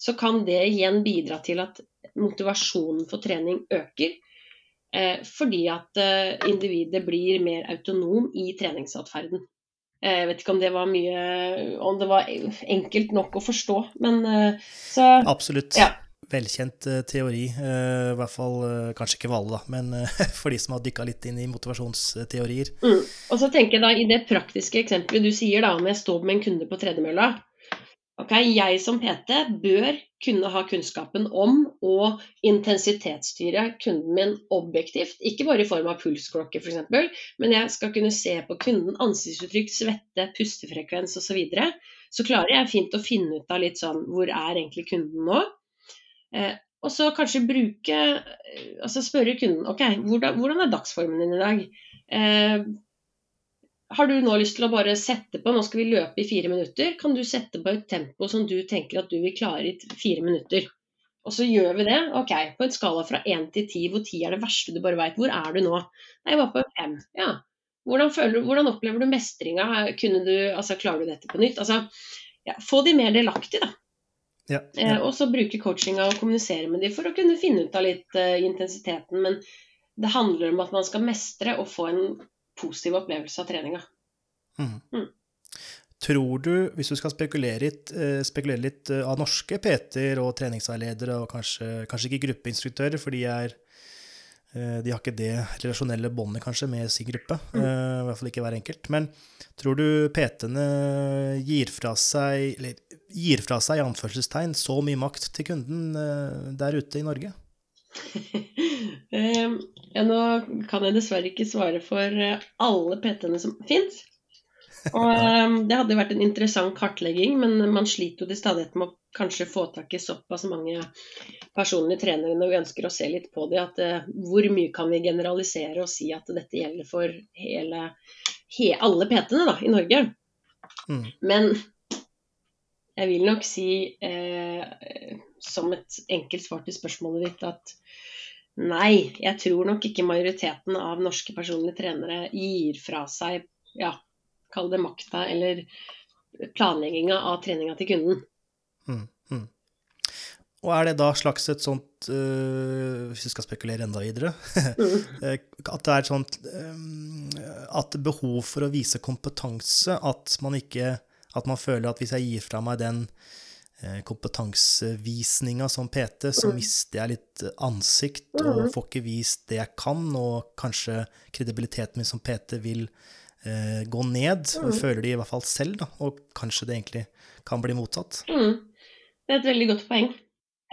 så kan det igjen bidra til at motivasjonen for trening øker, Eh, fordi at eh, individet blir mer autonom i treningsatferden. Eh, jeg vet ikke om det var mye Om det var enkelt nok å forstå, men så Absolutt. Ja. Velkjent teori. I hvert fall kanskje ikke for alle, da, men for de som har dykka litt inn i motivasjonsteorier. Mm. Og så tenker jeg da i det praktiske eksempelet du sier, da om jeg står med en kunde på tredemølla, Ok, Jeg som PT bør kunne ha kunnskapen om å intensitetsstyre kunden min objektivt. Ikke bare i form av pulsklokke f.eks., men jeg skal kunne se på kunden ansiktsuttrykk, svette, pustefrekvens osv. Så, videre. så klarer jeg fint å finne ut av litt sånn hvor er egentlig kunden nå. Eh, og så kanskje bruke Altså spørre kunden ok, hvordan, hvordan er dagsformen din i dag? Eh, har du nå lyst til å bare sette på, nå skal vi løpe i fire minutter, kan du sette på et tempo som du tenker at du vil klare i fire minutter. Og så gjør vi det. Ok, på en skala fra én til ti, hvor ti er det verste du bare veit. Hvor er du nå? Nei, jeg var på fem. Ja. Hvordan, føler, hvordan opplever du mestringa? Du, altså, klarer du dette på nytt? Altså, ja, få de mer delaktige, da. Ja, ja. Eh, og så bruke coachinga og kommunisere med dem for å kunne finne ut av litt uh, intensiteten. Men det handler om at man skal mestre og få en positiv opplevelse av treninga. Mm. Mm. Tror du, hvis du skal spekulere litt, eh, spekulere litt eh, av norske PT-er og treningsveiledere, og kanskje, kanskje, ikke gruppeinstruktører, for de, er, eh, de har ikke det relasjonelle båndet kanskje med sin gruppe, mm. i hvert fall ikke hver enkelt, men tror du PT-ene gir fra seg, eller gir fra seg i anførselstegn, så mye makt til kunden der ute i Norge? um, Ja, nå kan jeg dessverre ikke svare for eh, alle PT-ene som fins. Og um, Det hadde jo vært en interessant kartlegging, men man sliter jo til stadighet med å kanskje få tak i såpass mange personlige trenere når vi ønsker å se litt på det. At uh, hvor mye kan vi generalisere og si at dette gjelder for hele, he, alle PT-ene i Norge. Mm. Men jeg vil nok si, eh, som et enkelt svar til spørsmålet ditt, at Nei, jeg tror nok ikke majoriteten av norske personlige trenere gir fra seg, ja, kall det makta eller planlegginga av treninga til kunden. Mm, mm. Og er det da slags et sånt, øh, hvis vi skal spekulere enda videre, mm. Eh, at det er et sånt øh, At behov for å vise kompetanse, at man ikke At man føler at hvis jeg gir fra meg den kompetansevisninga som PT, så mm. mister jeg litt ansikt og mm. får ikke vist det jeg kan, og kanskje kredibiliteten min som PT vil eh, gå ned. Mm. føler de i hvert fall selv, da, og kanskje det egentlig kan bli motsatt. Mm. Det er et veldig godt poeng.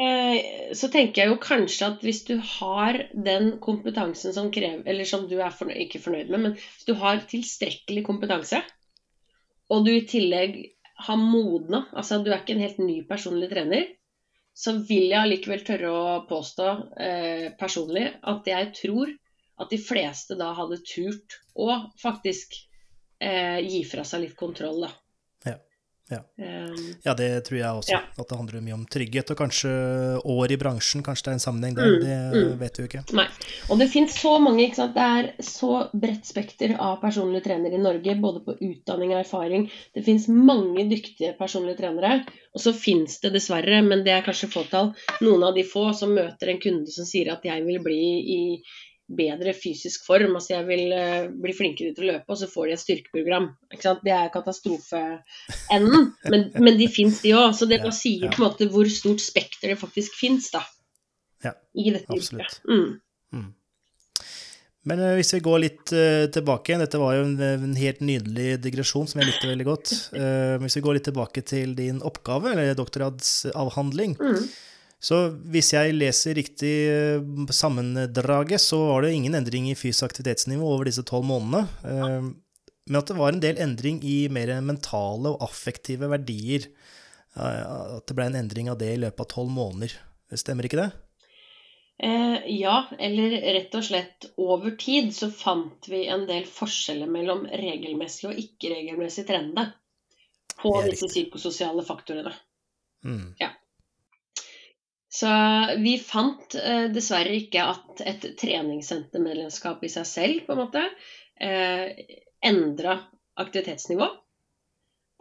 Eh, så tenker jeg jo kanskje at hvis du har den kompetansen som krever Eller som du er fornøyd, ikke fornøyd med, men hvis du har tilstrekkelig kompetanse, og du i tillegg har modna, altså du er ikke en helt ny personlig trener, så vil jeg allikevel tørre å påstå eh, personlig at jeg tror at de fleste da hadde turt å faktisk eh, gi fra seg litt kontroll, da. Ja. Ja. Um, det tror jeg også. Ja. At det handler mye om trygghet, og kanskje år i bransjen. Kanskje det er en sammenheng der. Mm, Det mm. vet vi jo ikke. Nei. Og det finnes så mange, ikke sant. Det er så bredt spekter av personlige trenere i Norge, både på utdanning og erfaring. Det finnes mange dyktige personlige trenere. Og så finnes det dessverre, men det er kanskje fåtall, noen av de få som møter en kunde som sier at jeg vil bli i bedre fysisk form, altså jeg vil eh, bli flinkere til å løpe, og så får de et styrkeprogram. Det er katastrofeenden, men, men de fins de òg. Så det da sier ja. på en måte hvor stort spekter det faktisk fins, da. Ja, I dette absolutt. Mm. Mm. Men eh, hvis vi går litt uh, tilbake igjen, dette var jo en, en helt nydelig digresjon som jeg likte veldig godt. Uh, hvis vi går litt tilbake til din oppgave, eller doktoradsavhandling, Mm. Så hvis jeg leser riktig eh, sammendraget, så var det ingen endring i fysisk aktivitetsnivå over disse tolv månedene. eh, Men at det var en del endring i mer mentale og affektive verdier. Eh, At det ble en endring av det i løpet av tolv måneder. Stemmer ikke det? Eh, ja, eller rett og slett over tid så fant vi en del forskjeller mellom regelmessig og ikke-regelmessig trende på disse psykososiale faktorene. Mm. Så vi fant eh, dessverre ikke at et treningssentermedlemskap i seg selv på en måte eh, endra aktivitetsnivå.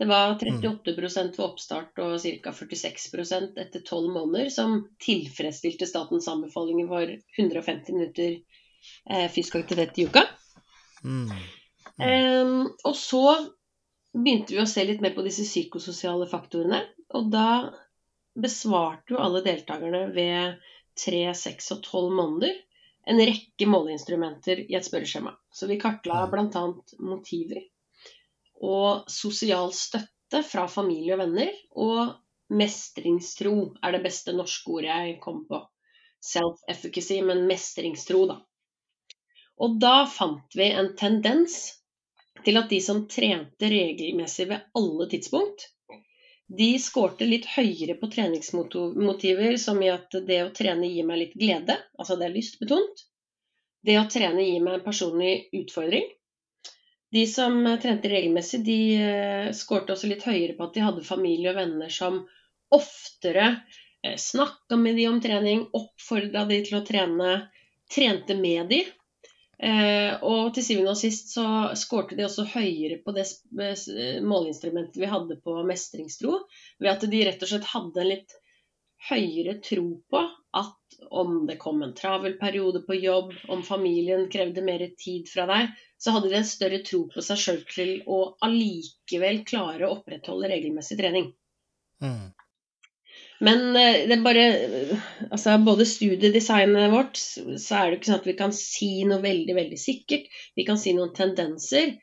Det var 38% ved oppstart og ca. 46% etter 12 måneder som tilfredsstilte statens anbefalinger for 150 minutter eh, fysisk aktivitet i uka. Mm. Em, og så begynte vi å se litt mer på disse psykososiale faktorene. Og da besvarte jo alle deltakerne ved 3, 6 og 12 måneder en rekke måleinstrumenter i et spørreskjema. Så vi kartla bl.a. motiver og sosial støtte fra familie og venner. Og mestringstro er det beste norske ordet jeg kom på. Self-efficacy, men mestringstro, da. Og da fant vi en tendens til at de som trente regelmessig ved alle tidspunkt, de skårte litt høyere på treningsmotiver, som i at det å trene gir meg litt glede, altså det er lystbetont. Det å trene gir meg en personlig utfordring. De som eh, trente regelmessig, de eh, skårte også litt høyere på at de hadde familie og venner som oftere eh, snakka med de om trening, oppfordra de til å trene, trente med de. Eh, og til syvende og sist så skårte de også høyere på det sp- måleinstrumentet vi hadde på mestringstro, ved at de rett og slett hadde en litt høyere tro på at om det kom en travel periode på jobb, om familien krevde mer tid fra deg, så hadde de en større tro på seg sjøl til å allikevel klare å opprettholde regelmessig trening. Mm. Men eh, det er bare Altså, både studiedesignet vårt, så er det ikke sånn at vi kan si noe veldig, veldig sikkert. Vi kan si noen tendenser.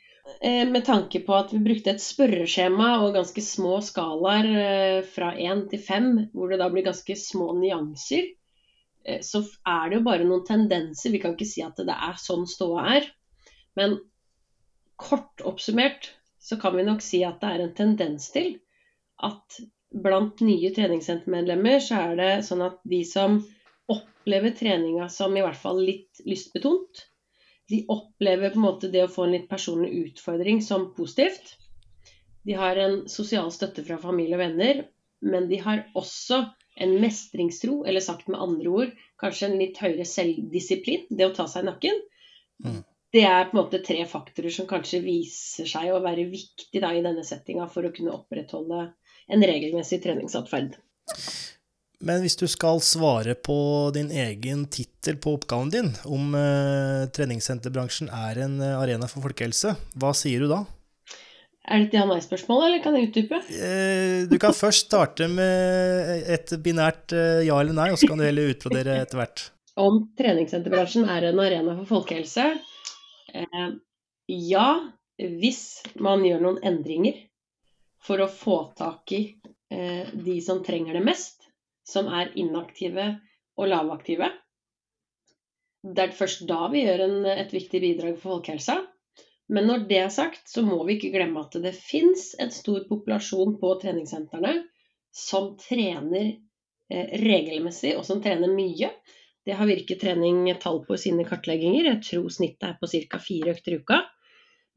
eh, Med tanke på at vi brukte et spørreskjema og ganske små skalaer eh, fra én til fem, hvor det da blir ganske små nyanser, så er det jo bare noen tendenser. Vi kan ikke si at det er sånn ståa er. Men kort oppsummert så kan vi nok si at det er en tendens til at blant nye treningssentermedlemmer så er det sånn at de som opplever treninga som i hvert fall litt lystbetont, de opplever på en måte det å få en litt personlig utfordring som positivt. De har en sosial støtte fra familie og venner, men de har også en mestringstro, eller sagt med andre ord, kanskje en litt høyere selvdisiplin, det å ta seg i nakken. Mm. Det er på en måte tre faktorer som kanskje viser seg å være viktig da, i denne settinga for å kunne opprettholde en regelmessig treningsatferd. Men hvis du skal svare på din egen tittel på oppgaven din, om eh, treningssenterbransjen er en eh, arena for folkehelse, hva sier du da? Er det et ja-nei-spørsmål, eller kan jeg utdype? Eh, du kan først starte med et binært eh, ja eller nei, og så kan du heller utbrodere etter hvert. Om treningssenterbransjen er en arena for folkehelse? Eh, ja, hvis man gjør noen endringer for å få tak i eh, de som trenger det mest, som er inaktive og lavaktive. Det er først da vi gjør en, et viktig bidrag for folkehelsa. Men når det er sagt, så må vi ikke glemme at det fins en stor populasjon på treningssentrene som trener eh, regelmessig, og som trener mye. Det har Virketrening tall på i sine kartlegginger. Jeg tror snittet er på ca. fire økter i uka.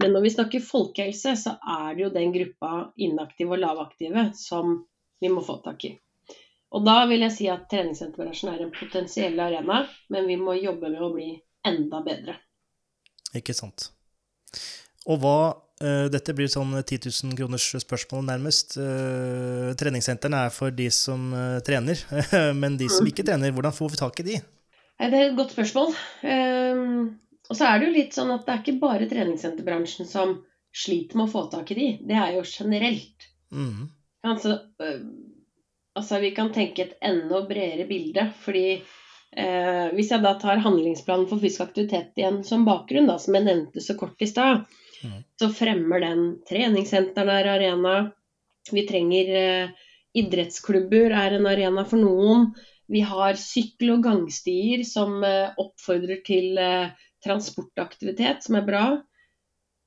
Men når vi snakker folkehelse, så er det jo den gruppa inaktive og lavaktive som vi må få tak i. Og da vil jeg si at treningssenterbransjen er en potensiell arena, men vi må jobbe med å bli enda bedre. Ikke sant. Og hva uh, Dette blir sånn 10 000 kroners spørsmål nærmest. Uh, treningssentrene er for de som uh, trener, men de som ikke trener, hvordan får vi tak i de? Det er et godt spørsmål. Og så er det jo litt sånn at det er ikke bare treningssenterbransjen som sliter med å få tak i de. Det er jo generelt. Mm. Altså, øh, altså, vi kan tenke et enda bredere bilde. Fordi eh, hvis jeg da tar handlingsplanen for fysisk aktivitet igjen som bakgrunn, da, som jeg nevnte så kort i stad, mm. så fremmer den treningssentrene er arena. Vi trenger eh, idrettsklubber er en arena for noen. Vi har sykkel- og gangstier som eh, oppfordrer til eh, transportaktivitet, som er bra.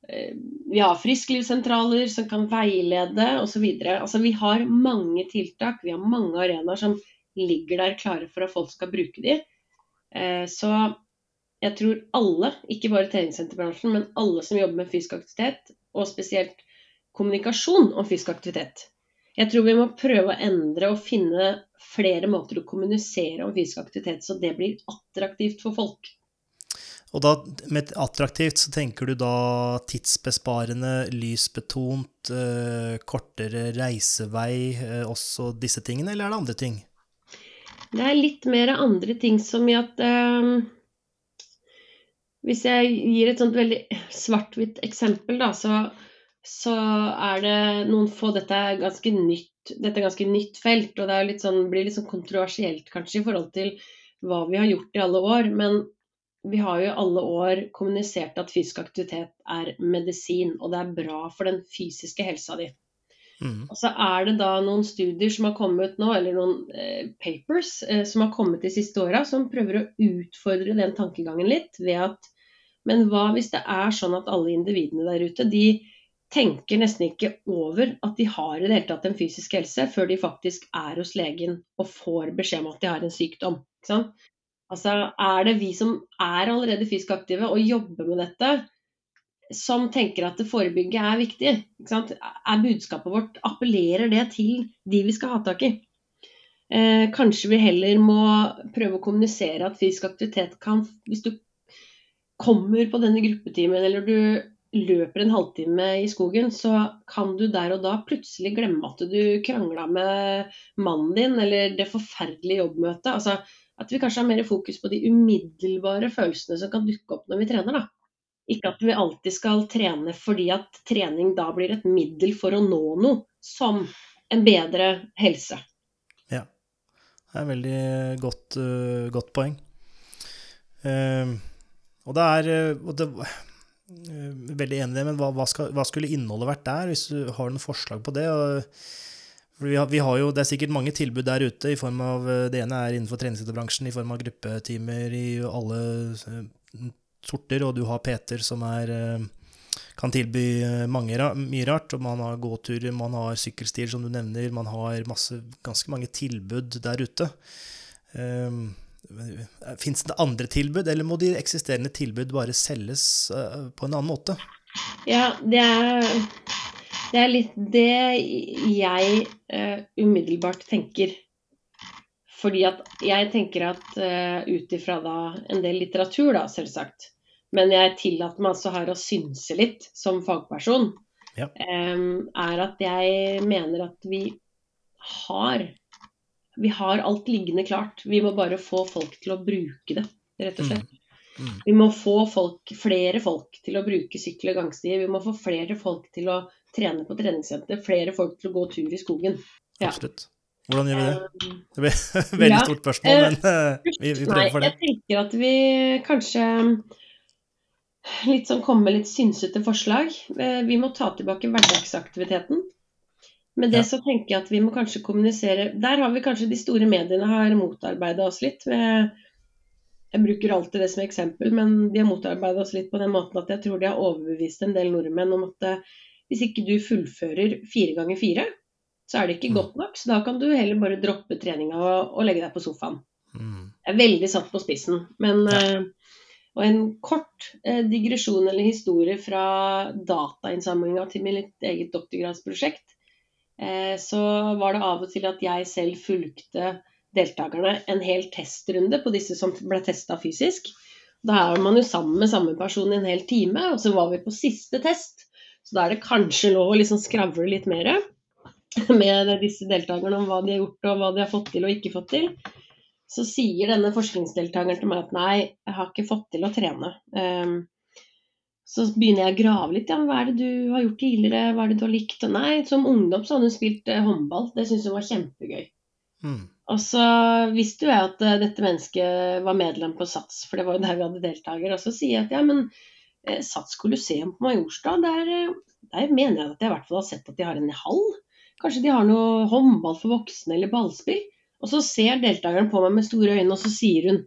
Eh, vi har frisklivssentraler som kan veilede osv. Altså, vi har mange tiltak, vi har mange arenaer som ligger der klare for at folk skal bruke de. Eh, så jeg tror alle, ikke bare treningssenterbransjen, men alle som jobber med fysisk aktivitet, og spesielt kommunikasjon om fysisk aktivitet. Jeg tror vi må prøve å endre og finne flere måter å kommunisere om fysisk aktivitet, så det blir attraktivt for folk. Og da, med attraktivt, så tenker du da tidsbesparende, lysbetont, eh, kortere reisevei, eh, også disse tingene, eller er det andre ting? Det er litt mer andre ting som i at eh, Hvis jeg gir et sånt veldig svart-hvitt eksempel, da, så, så, er det noen få Dette er ganske nytt, dette er ganske nytt felt, og det litt sånn, blir litt sånn kontroversielt kanskje i forhold til hva vi har gjort i alle år. men vi har jo alle år kommunisert at fysisk aktivitet er medisin, og det er bra for den fysiske helsa di. Mm. Og så er det da noen studier som har kommet nå, eller noen eh, papers eh, som har kommet de siste åra, som prøver å utfordre den tankegangen litt ved at Men hva hvis det er sånn at alle individene der ute, de tenker nesten ikke over at de har i det hele tatt en fysisk helse, før de faktisk er hos legen og får beskjed om at de har en sykdom. Altså, er det vi som er allerede fysisk aktive og jobber med dette, som tenker at det forebygge er viktig? Er budskapet vårt Appellerer det til de vi skal ha tak i? Eh, kanskje vi heller må prøve å kommunisere at fysisk aktivitet kan Hvis du kommer på denne gruppetimen eller du løper en halvtime i skogen, så kan du der og da plutselig glemme at du krangla med mannen din, eller det forferdelige jobbmøtet. Altså, at vi kanskje har mer fokus på de umiddelbare følelsene som kan dukke opp når vi trener. da. Ikke at vi alltid skal trene fordi at trening da blir et middel for å nå noe, som en bedre helse. Ja, det er et veldig godt, uh, godt poeng. Uh, og det er uh, det, Veldig enig i det, men hva, hva, skal, hva, skulle innholdet vært der, hvis du har noen forslag på det? og vi har, vi har, jo, Det er sikkert mange tilbud der ute. i form av, eh, Det ene er innenfor treningssenterbransjen i form av gruppetimer i alle eh, sorter. Og du har Peter som er, eh, kan tilby mange, mye rart. og Man har gåturer, man har sykkelstier, som du nevner. Man har masse, ganske mange tilbud der ute. Um, Fins det andre tilbud, eller må de eksisterende tilbud bare selges på en annen måte? Ja, det er det er litt det jeg uh, umiddelbart tenker. Fordi at jeg tenker at uh, ut ifra da en del litteratur, da, selvsagt, men jeg tillater meg altså her å synse litt som fagperson, ja. um, er at jeg mener at vi har vi har alt liggende klart. Vi må bare få folk til å bruke det, rett og slett. Mm. Mm. Vi må få folk, flere folk til å bruke sykkel- og gangstier. Vi må få flere folk til å trene på treningssenter, flere folk til å gå tur i skogen. Ja. Absolutt. Hvordan gjør vi det? Um, det blir et veldig ja, stort spørsmål, men uh, vi, vi, prøver for det. Jeg tenker at vi kanskje litt sånn komme med litt synsete forslag. Eh, vi må ta tilbake hverdagsaktiviteten. Med det ja. så tenker jeg at vi må kanskje kommunisere Der har vi kanskje de store mediene har motarbeida oss litt. Jeg bruker alltid det som eksempel, men de har motarbeida oss litt på den måten at jeg tror de har overbevist en del nordmenn om at hvis ikke du fullfører fire ganger fire, så er det ikke mm. godt nok. Så da kan du heller bare droppe treninga og, og legge deg på sofaen. Mm. Det er veldig satt på spissen. Men, ja. uh, Og en kort uh, digresjon eller historie fra datainnsamlinga til mitt eget doktorgradsprosjekt, eh, så var det av og til at jeg selv fulgte deltakerne en hel testrunde på disse som ble testa fysisk. Da er man jo sammen med samme person i en hel time, og så var vi på siste test. Så da er det kanskje lov å liksom skravle litt mer med disse deltakerne om hva de har gjort og hva de har fått til og ikke fått til så sier denne forskningsdeltakeren til meg at nei, jeg har ikke fått til å trene. Um, så begynner jeg å grave litt. Ja, hva er det du har gjort tidligere? Hva er det du har likt? Og nei, som ungdom så hadde hun spilt eh, håndball. Det syntes hun var kjempegøy. Mm. Og så visste jo jeg at uh, dette mennesket var medlem på SATS, for det var jo der vi hadde deltaker. Og så sier jeg at ja, men eh, SATS Colosseum på Majorstad, der, eh, der mener jeg at jeg i hvert fall har sett at de har en hall. Kanskje de har noe håndball for voksne eller ballspill? Og så ser deltakeren på meg med store øyne, og så sier hun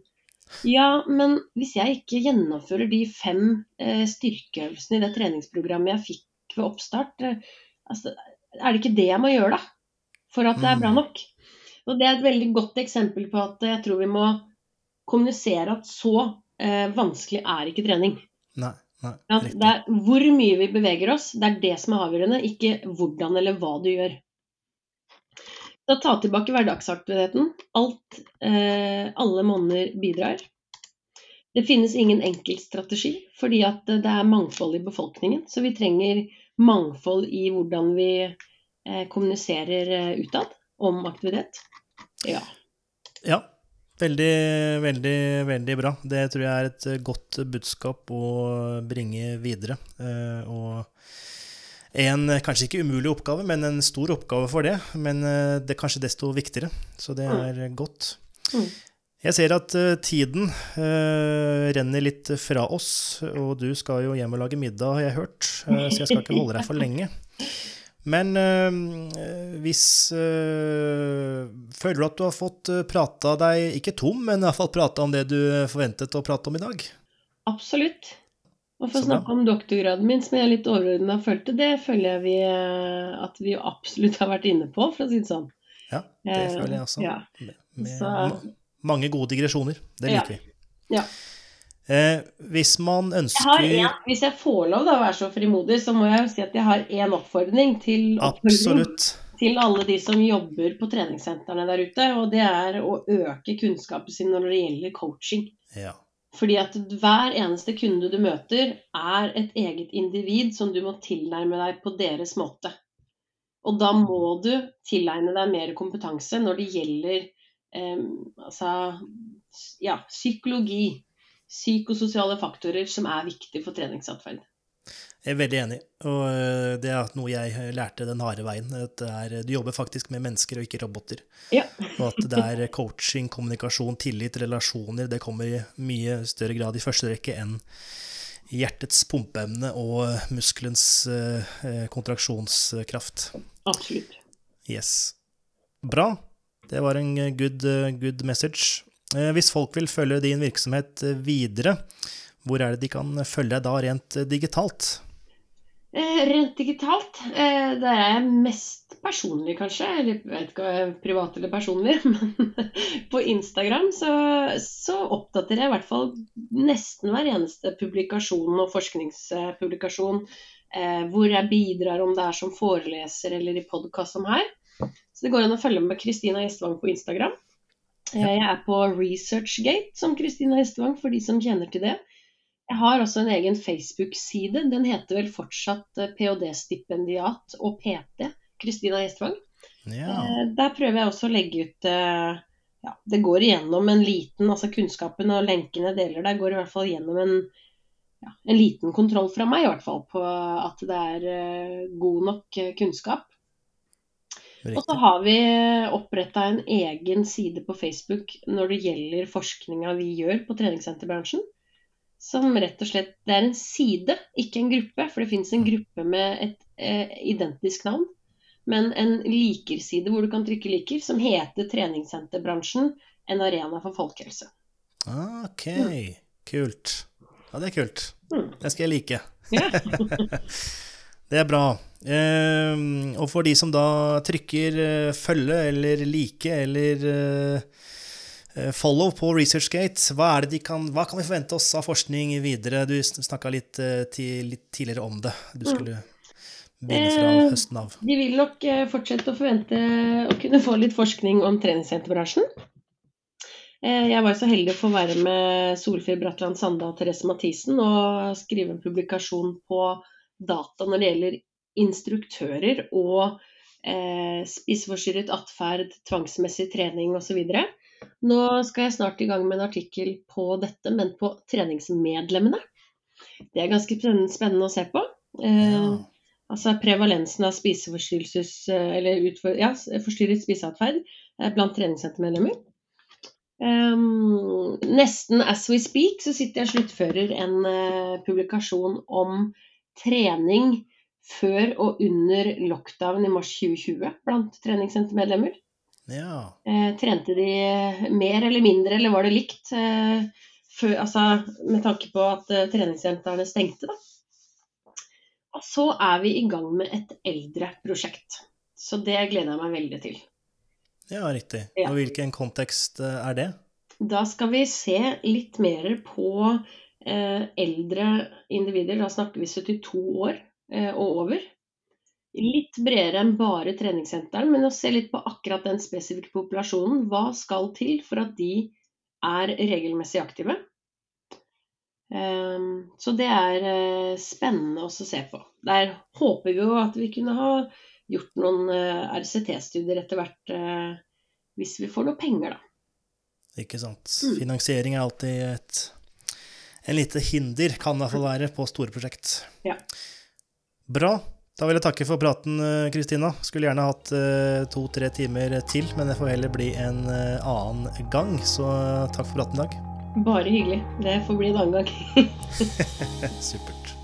ja, men hvis jeg ikke gjennomfører de fem eh, styrkeøvelsene i det treningsprogrammet jeg fikk ved oppstart, eh, altså, er det ikke det jeg må gjøre, da? For at det er bra mm. nok. Og Det er et veldig godt eksempel på at jeg tror vi må kommunisere at så eh, vanskelig er ikke trening. Nei, nei, at det er hvor mye vi beveger oss, det er det som er avgjørende, ikke hvordan eller hva du gjør. Så ta tilbake hverdagsaktiviteten. Alt, eh, alle måneder bidrar. Det finnes ingen enkel strategi, fordi at det er mangfold i befolkningen. Så vi trenger mangfold i hvordan vi eh, kommuniserer eh, utad om aktivitet. Ja. ja. Veldig, veldig, veldig bra. Det tror jeg er et godt budskap å bringe videre. Eh, og en eh, kanskje ikke umulig oppgave, men en stor oppgave for det. Men eh, det er kanskje desto viktigere. Så det mm. er godt. Mm. Jeg ser at tiden uh, renner litt fra oss, og du skal jo hjem og lage middag, har jeg hørt. Uh, så jeg skal ikke holde deg for lenge. Men hvis Føler du at du har fått prata deg, ikke tom, men iallfall prata om det du forventet å prate om i dag? Absolutt. Og for å snakke om doktorgraden min, som jeg litt overordna følte, det føler jeg vi, eh, at vi absolutt har vært inne på, for å si det sånn. Ja, det eh, føler jeg også. Ja. Med, med Så, mange gode digresjoner. Det liker ja. vi. Ja. Eh, hvis man ønsker jeg en, Hvis jeg får lov da å være så frimodig, så må jeg jo si at jeg har én oppfordring til, oppfordring til alle de som jobber på treningssentrene der ute, og det er å øke kunnskapen sin når det gjelder coaching. Ja. Fordi at hver eneste kunde du møter, er et eget individ som du må tilnærme deg på deres måte. Og da må du tilegne deg mer kompetanse når det gjelder eh, altså, ja, psykologi, psykososiale faktorer som er viktige for treningsatferd. Jeg er veldig enig, og eh, det er noe jeg lærte den harde veien. At er, du jobber faktisk med mennesker og ikke roboter. Ja. og at det er coaching, kommunikasjon, tillit, relasjoner. Det kommer i mye større grad i første rekke enn hjertets pumpeevne og muskelens eh, kontraksjonskraft. Absolutt. Yes. Bra. Det var en good, good message. Eh, hvis folk vil følge din virksomhet videre, hvor er det de kan følge deg da rent digitalt? Eh, rent digitalt, eh, der er jeg mest personlig, kanskje. Jeg vet ikke om jeg er privat eller personlig, men på Instagram så, så, oppdaterer jeg i hvert fall nesten hver eneste publikasjon og forskningspublikasjon eh, hvor jeg bidrar, om det er som foreleser eller i podkast som her. Så det går an å følge med Kristina Gjestvang på Instagram. Jeg er på ResearchGate som Kristina Hestevang, for de som kjenner til det. Jeg har også en egen Facebook-side. Den heter vel fortsatt ph.d.-stipendiat og PT, Kristina Gjestvang. Ja. Eh, der prøver jeg også å legge ut eh, ja, Det går igjennom en liten altså Kunnskapen og lenkene deler der går i hvert fall gjennom en, ja, en liten kontroll fra meg i hvert fall på at det er god nok kunnskap. Riktig. Og så har vi oppretta en egen side på Facebook når det gjelder forskninga vi gjør på treningssenterbransjen som rett og slett Det er en side, ikke en gruppe. For det finnes en gruppe med et eh, identisk navn. Men en likerside hvor du kan trykke liker, som heter Treningssenterbransjen en arena for folkehelse. Ok, mm. kult. Ja, det er kult. Mm. Det skal jeg like. Ja. det er bra. Eh, og for de som da trykker uh, følge eller like eller uh, Eh, follow på ResearchGate. Hva, kan, hva kan vi forvente oss av forskning videre? Du snakka litt, eh, litt tidligere om det. Du Mm. skulle begynne fra Eh, høsten av. De vil nok eh, fortsette å forvente å kunne få litt forskning om treningssenterbransjen. Eh, Jeg var så heldig å få være med Solfrid Bratland Sande og Therese Mathisen og skrive en publikasjon på data når det gjelder instruktører og eh, spiseforstyrret atferd, tvangsmessig trening osv. Nå skal jeg snart i gang med en artikkel på dette, men på treningsmedlemmene. Det er ganske spennende, å se på. Eh, Ja. Altså prevalensen av spiseforstyrrelses... Eller utfor, ja, forstyrret spiseatferd eh, blant treningssentermedlemmer. Um, nesten as we speak så sitter jeg og sluttfører en uh, publikasjon om trening før og under lockdown i mars 2020 blant treningssentermedlemmer. ja. Eh, trente de mer eller mindre, eller var det likt? Eh, før, altså, med tanke på at eh, treningssentrene stengte, da. Og så er vi i gang med et eldre prosjekt. Så det gleder jeg meg veldig til. Ja, riktig. Ja. Og hvilken kontekst eh, er det? Da skal vi se litt mer på eh, eldre individer. Da snakker vi 72 år og over. Litt bredere enn bare treningssenteren, men å se litt på akkurat den spesifikke populasjonen. Hva skal til for at de er regelmessig aktive? Ehm, så det er eh, spennende å se på. Der håper vi jo at vi kunne ha gjort noen eh, RCT-studier etter hvert, eh, hvis vi får noe penger, da. Ikke sant. Mm. Finansiering er alltid et en lite hinder, kan det iallfall være, på store prosjekt. Ja. Bra. Da vil jeg takke for praten, eh, Kristina. Skulle gjerne hatt eh, to-tre timer til, men det får heller bli en eh, annen gang. Så takk for praten i dag. Bare hyggelig. Det får bli en annen gang. Supert.